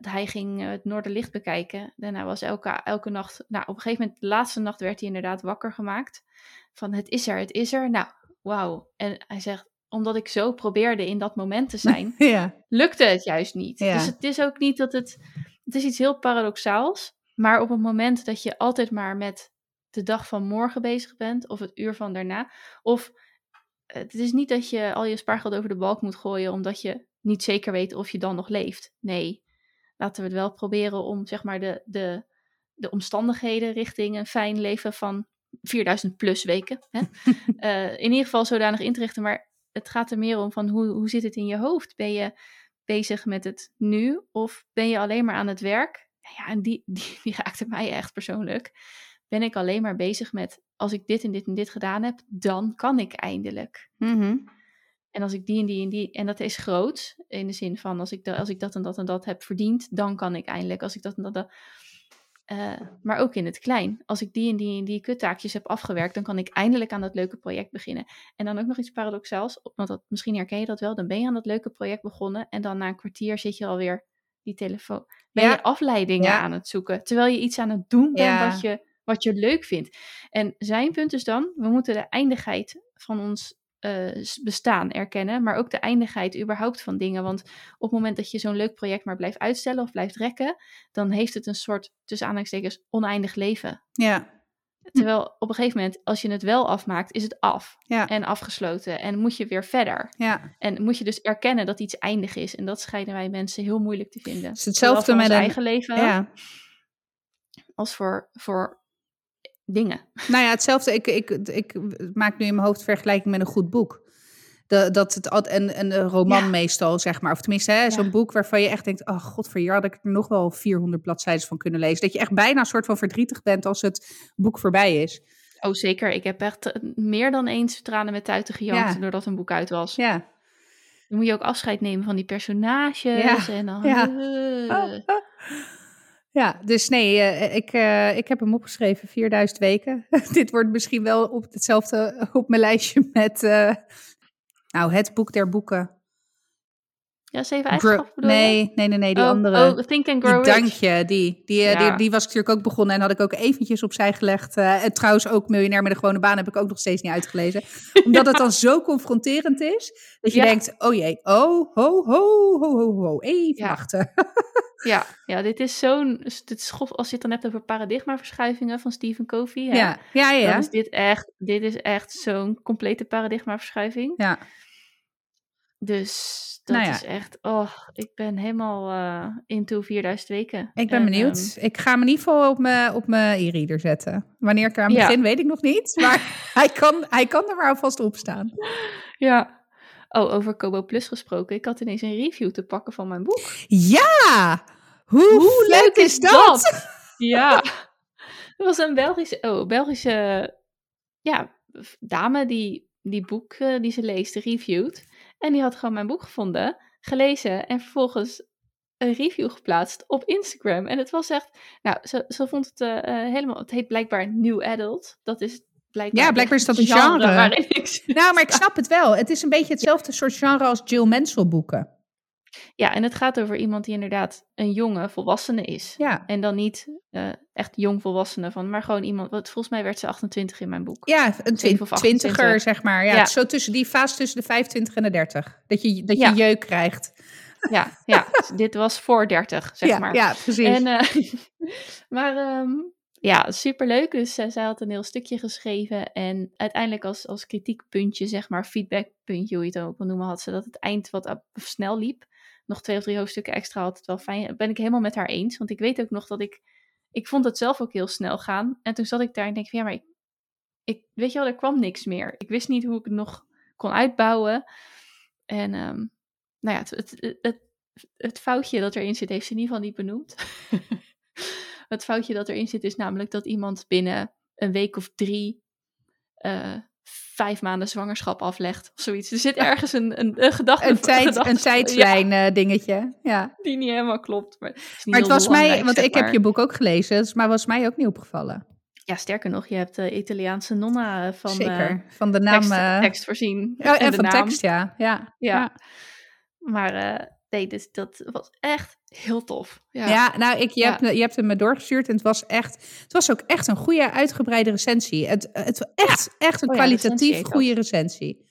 hij ging eh, het Noorderlicht bekijken. En hij was elke, elke nacht, nou op een gegeven moment, de laatste nacht werd hij inderdaad wakker gemaakt. Van het is er, het is er. Nou, wauw. En hij zegt, omdat ik zo probeerde in dat moment te zijn, Ja. lukte het juist niet. Ja. Dus het is ook niet dat het, het is iets heel paradoxaals. Maar op het moment dat je altijd maar met de dag van morgen bezig bent, of het uur van daarna, of het is niet dat je al je spaargeld over de balk moet gooien omdat je niet zeker weet of je dan nog leeft. Nee, laten we het wel proberen om zeg maar de, de, de omstandigheden richting een fijn leven van 4000 plus weken. Hè? Eh, in ieder geval zodanig in te richten. Maar het gaat er meer om van hoe, hoe zit het in je hoofd? Ben je bezig met het nu of ben je alleen maar aan het werk? Nou Ja, en die, die, die raakte mij echt persoonlijk. Ben ik alleen maar bezig met als ik dit en dit en dit gedaan heb, dan kan ik eindelijk. Mhm. En als ik die en die en die, en dat is groot, in de zin van als ik, als ik dat en dat en dat heb verdiend, dan kan ik eindelijk. Als ik dat en dat. dat- eh, maar ook in het klein. Als ik die en die en die kuttaakjes heb afgewerkt, dan kan ik eindelijk aan dat leuke project beginnen. En dan ook nog iets paradoxaals, want dat, misschien herken je dat wel. Dan ben je aan dat leuke project begonnen en dan na een kwartier zit je alweer die telefoon. Ben Ja. je afleidingen Ja. aan het zoeken, terwijl je iets aan het doen bent Ja. wat, je, wat je leuk vindt. En zijn punt is dan, we moeten de eindigheid van ons eh, bestaan erkennen, maar ook de eindigheid überhaupt van dingen. Want op het moment dat je zo'n leuk project maar blijft uitstellen of blijft rekken, dan heeft het een soort, tussen aanhalingstekens, oneindig leven. Ja. Terwijl op een gegeven moment, als je het wel afmaakt, is het af Ja. en afgesloten en moet je weer verder. Ja. En moet je dus erkennen dat iets eindig is. En dat schijnen wij mensen heel moeilijk te vinden. Het is hetzelfde met ons een- eigen leven ja. als voor, voor dingen. Nou ja, hetzelfde. Ik, ik, ik maak nu in mijn hoofd vergelijking met een goed boek. De, dat het, al- en een roman Ja. meestal, zeg maar. Of tenminste, hè, zo'n Ja. boek waarvan je echt denkt... oh, godverjaar, had ik er nog wel 400 bladzijden van kunnen lezen. Dat je echt bijna een soort van verdrietig bent als het boek voorbij is. Oh, zeker. Ik heb echt eh, meer dan eens tranen met tuiten gejankt Ja. doordat een boek uit was. Ja. Dan moet je ook afscheid nemen van die personages. Ja. En dan... Ja. eh. Ja, dus nee, eh, ik, ik heb hem opgeschreven, 4000 weken. Dit wordt misschien wel op hetzelfde op mijn lijstje met... nou, het boek der boeken. Ja, zeven eigenschappen bedoel je? nee, nee, nee, nee, die oh, andere. Oh, Think and Grow Die Rich. dankje, die. Die, eh, Ja. die. die was ik natuurlijk ook begonnen en had ik ook eventjes opzij gelegd. Eh, en trouwens ook Miljonair met een gewone baan heb ik ook nog steeds niet uitgelezen. Omdat het dan zo confronterend is, dat je Ja. denkt, oh jee, oh, ho, ho, ho, ho, ho, even Ja. wachten. Ja, ja, dit is zo'n... Dit is, grof- als je het dan hebt over paradigmaverschuivingen van Stephen Covey. Hè, Ja, ja, ja. Dan is dit echt, dit is echt zo'n complete paradigmaverschuiving. ja. Dus dat Nou ja. is echt, oh, ik ben helemaal eh into 4000 weken. Ik ben En, benieuwd. ehm, ik ga hem in ieder geval op mijn, op e-reader zetten. Wanneer ik eraan Ja. begin, weet ik nog niet. Maar hij, kan, hij kan er maar alvast op staan. ja. Oh, over Kobo Plus gesproken. Ik had ineens een review te pakken van mijn boek. Ja! Hoe, leuk is dat? Ja. Er was een Belgische, oh, Belgische ja, dame die die boek eh, die ze leest reviewt. En die had gewoon mijn boek gevonden, gelezen en vervolgens een review geplaatst op Instagram. En het was echt, nou, ze, ze vond het eh, eh, helemaal, het heet blijkbaar New Adult. Dat is blijkbaar. Ja, blijkbaar is dat een genre. Nou, maar ik snap het wel. Het is een beetje hetzelfde soort genre als Jill Mansell boeken. Ja, en het gaat over iemand die inderdaad een jonge volwassene is. Ja, En dan niet eh, echt jong volwassene van, maar gewoon iemand, wat volgens mij werd ze 28 in mijn boek. ja een Zeven of twin- twintiger, 28. zeg maar. Ja, Zo tussen die fase tussen de 25 en de 30. Dat je, dat je Ja. jeuk krijgt. Ja, ja, dit was voor 30, zeg maar. ja, precies. En, eh, maar ehm, ja, superleuk. Dus eh, zij had een heel stukje geschreven. En uiteindelijk als, als kritiekpuntje, zeg maar, feedbackpuntje, hoe je het ook wil noemen, had ze dat het eind wat snel liep. Nog twee of drie hoofdstukken extra had het wel fijn. Ben ik helemaal met haar eens. Want ik weet ook nog dat ik... Ik vond het zelf ook heel snel gaan. En toen zat ik daar en denk van, ja, maar ik. Weet je wel, er kwam niks meer. Ik wist niet hoe ik het nog kon uitbouwen. En ehm, nou ja, het, het, het, het foutje dat erin zit, heeft ze in ieder geval niet benoemd. het foutje dat erin zit is namelijk dat iemand binnen een week of drie eh, vijf maanden zwangerschap aflegt. Of zoiets. Er zit ergens een, een, een gedachte. een, tijd, gedachte- een tijdslijn eh, dingetje. Ja. Ja, die niet helemaal klopt. Maar, het is niet Maar het was mij, want ik heb maar. je boek ook gelezen, dus- maar was mij ook niet opgevallen. Ja, sterker nog, je hebt de Italiaanse nonna eh, van eh, Zeker. van de naam. tekst, eh, tekst voorzien. oh, en de van naam. tekst, ja. Ja. Ja. Maar eh, nee, dus dat was echt heel tof. Ja, Ja, nou, ik, je, Ja. hebt, je hebt hem me doorgestuurd en het was echt, het was ook echt een goede uitgebreide recensie. Het, het was echt, echt een Oh recensie kwalitatief goede recensie.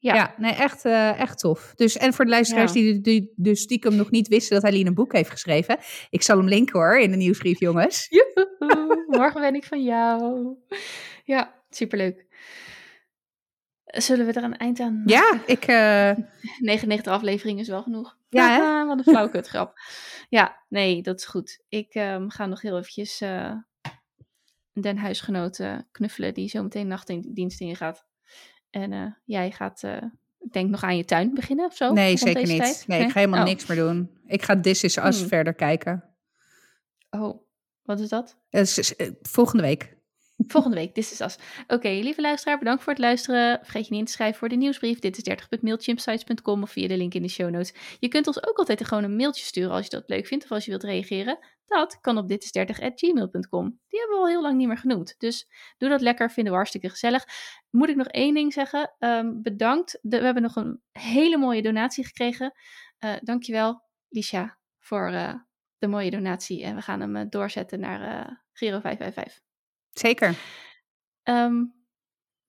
Ja, Ja. nee, echt, eh, echt tof. Dus, en voor de luisteraars die, die dus stiekem nog niet wisten dat Eileen een boek heeft geschreven. Ik zal hem linken hoor, in de nieuwsbrief, jongens. Joehoe, morgen ben ik van jou. Ja, superleuk. Zullen we er een eind aan maken? Ja, ik, eh, 99 afleveringen is wel genoeg. Ja? Haha, Wat een flauwkutgrap. Ja, nee, dat is goed. Ik ehm, ga nog heel eventjes eh den huisgenoten knuffelen die zo meteen nachtdienst ingaat. En eh, jij gaat, eh, ik denk nog aan je tuin beginnen of zo? nee, zeker niet. Nee, ik ga helemaal Oh. niks meer doen. Ik ga This Is Us Hmm. verder kijken. Oh, wat is dat? Eh, s- s- eh, volgende week. Volgende week, This is Us. Oké, lieve luisteraar, bedankt voor het luisteren. Vergeet je niet in te schrijven voor de nieuwsbrief. Dit is 30.mailchimpsites.com of via de link in de show notes. Je kunt ons ook altijd gewoon een mailtje sturen als je dat leuk vindt of als je wilt reageren. Dat kan op ditis30.gmail.com. Die hebben we al heel lang niet meer genoemd. Dus doe dat lekker, vinden we hartstikke gezellig. Moet ik nog één ding zeggen? Ehm, bedankt. We hebben nog een hele mooie donatie gekregen. Eh dankjewel, Lisha, voor eh, de mooie donatie. En we gaan hem eh, doorzetten naar Giro 555. Zeker. Ehm,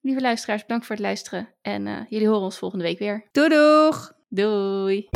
lieve luisteraars, bedankt voor het luisteren. En eh, jullie horen ons volgende week weer. Doei doeg! Doei!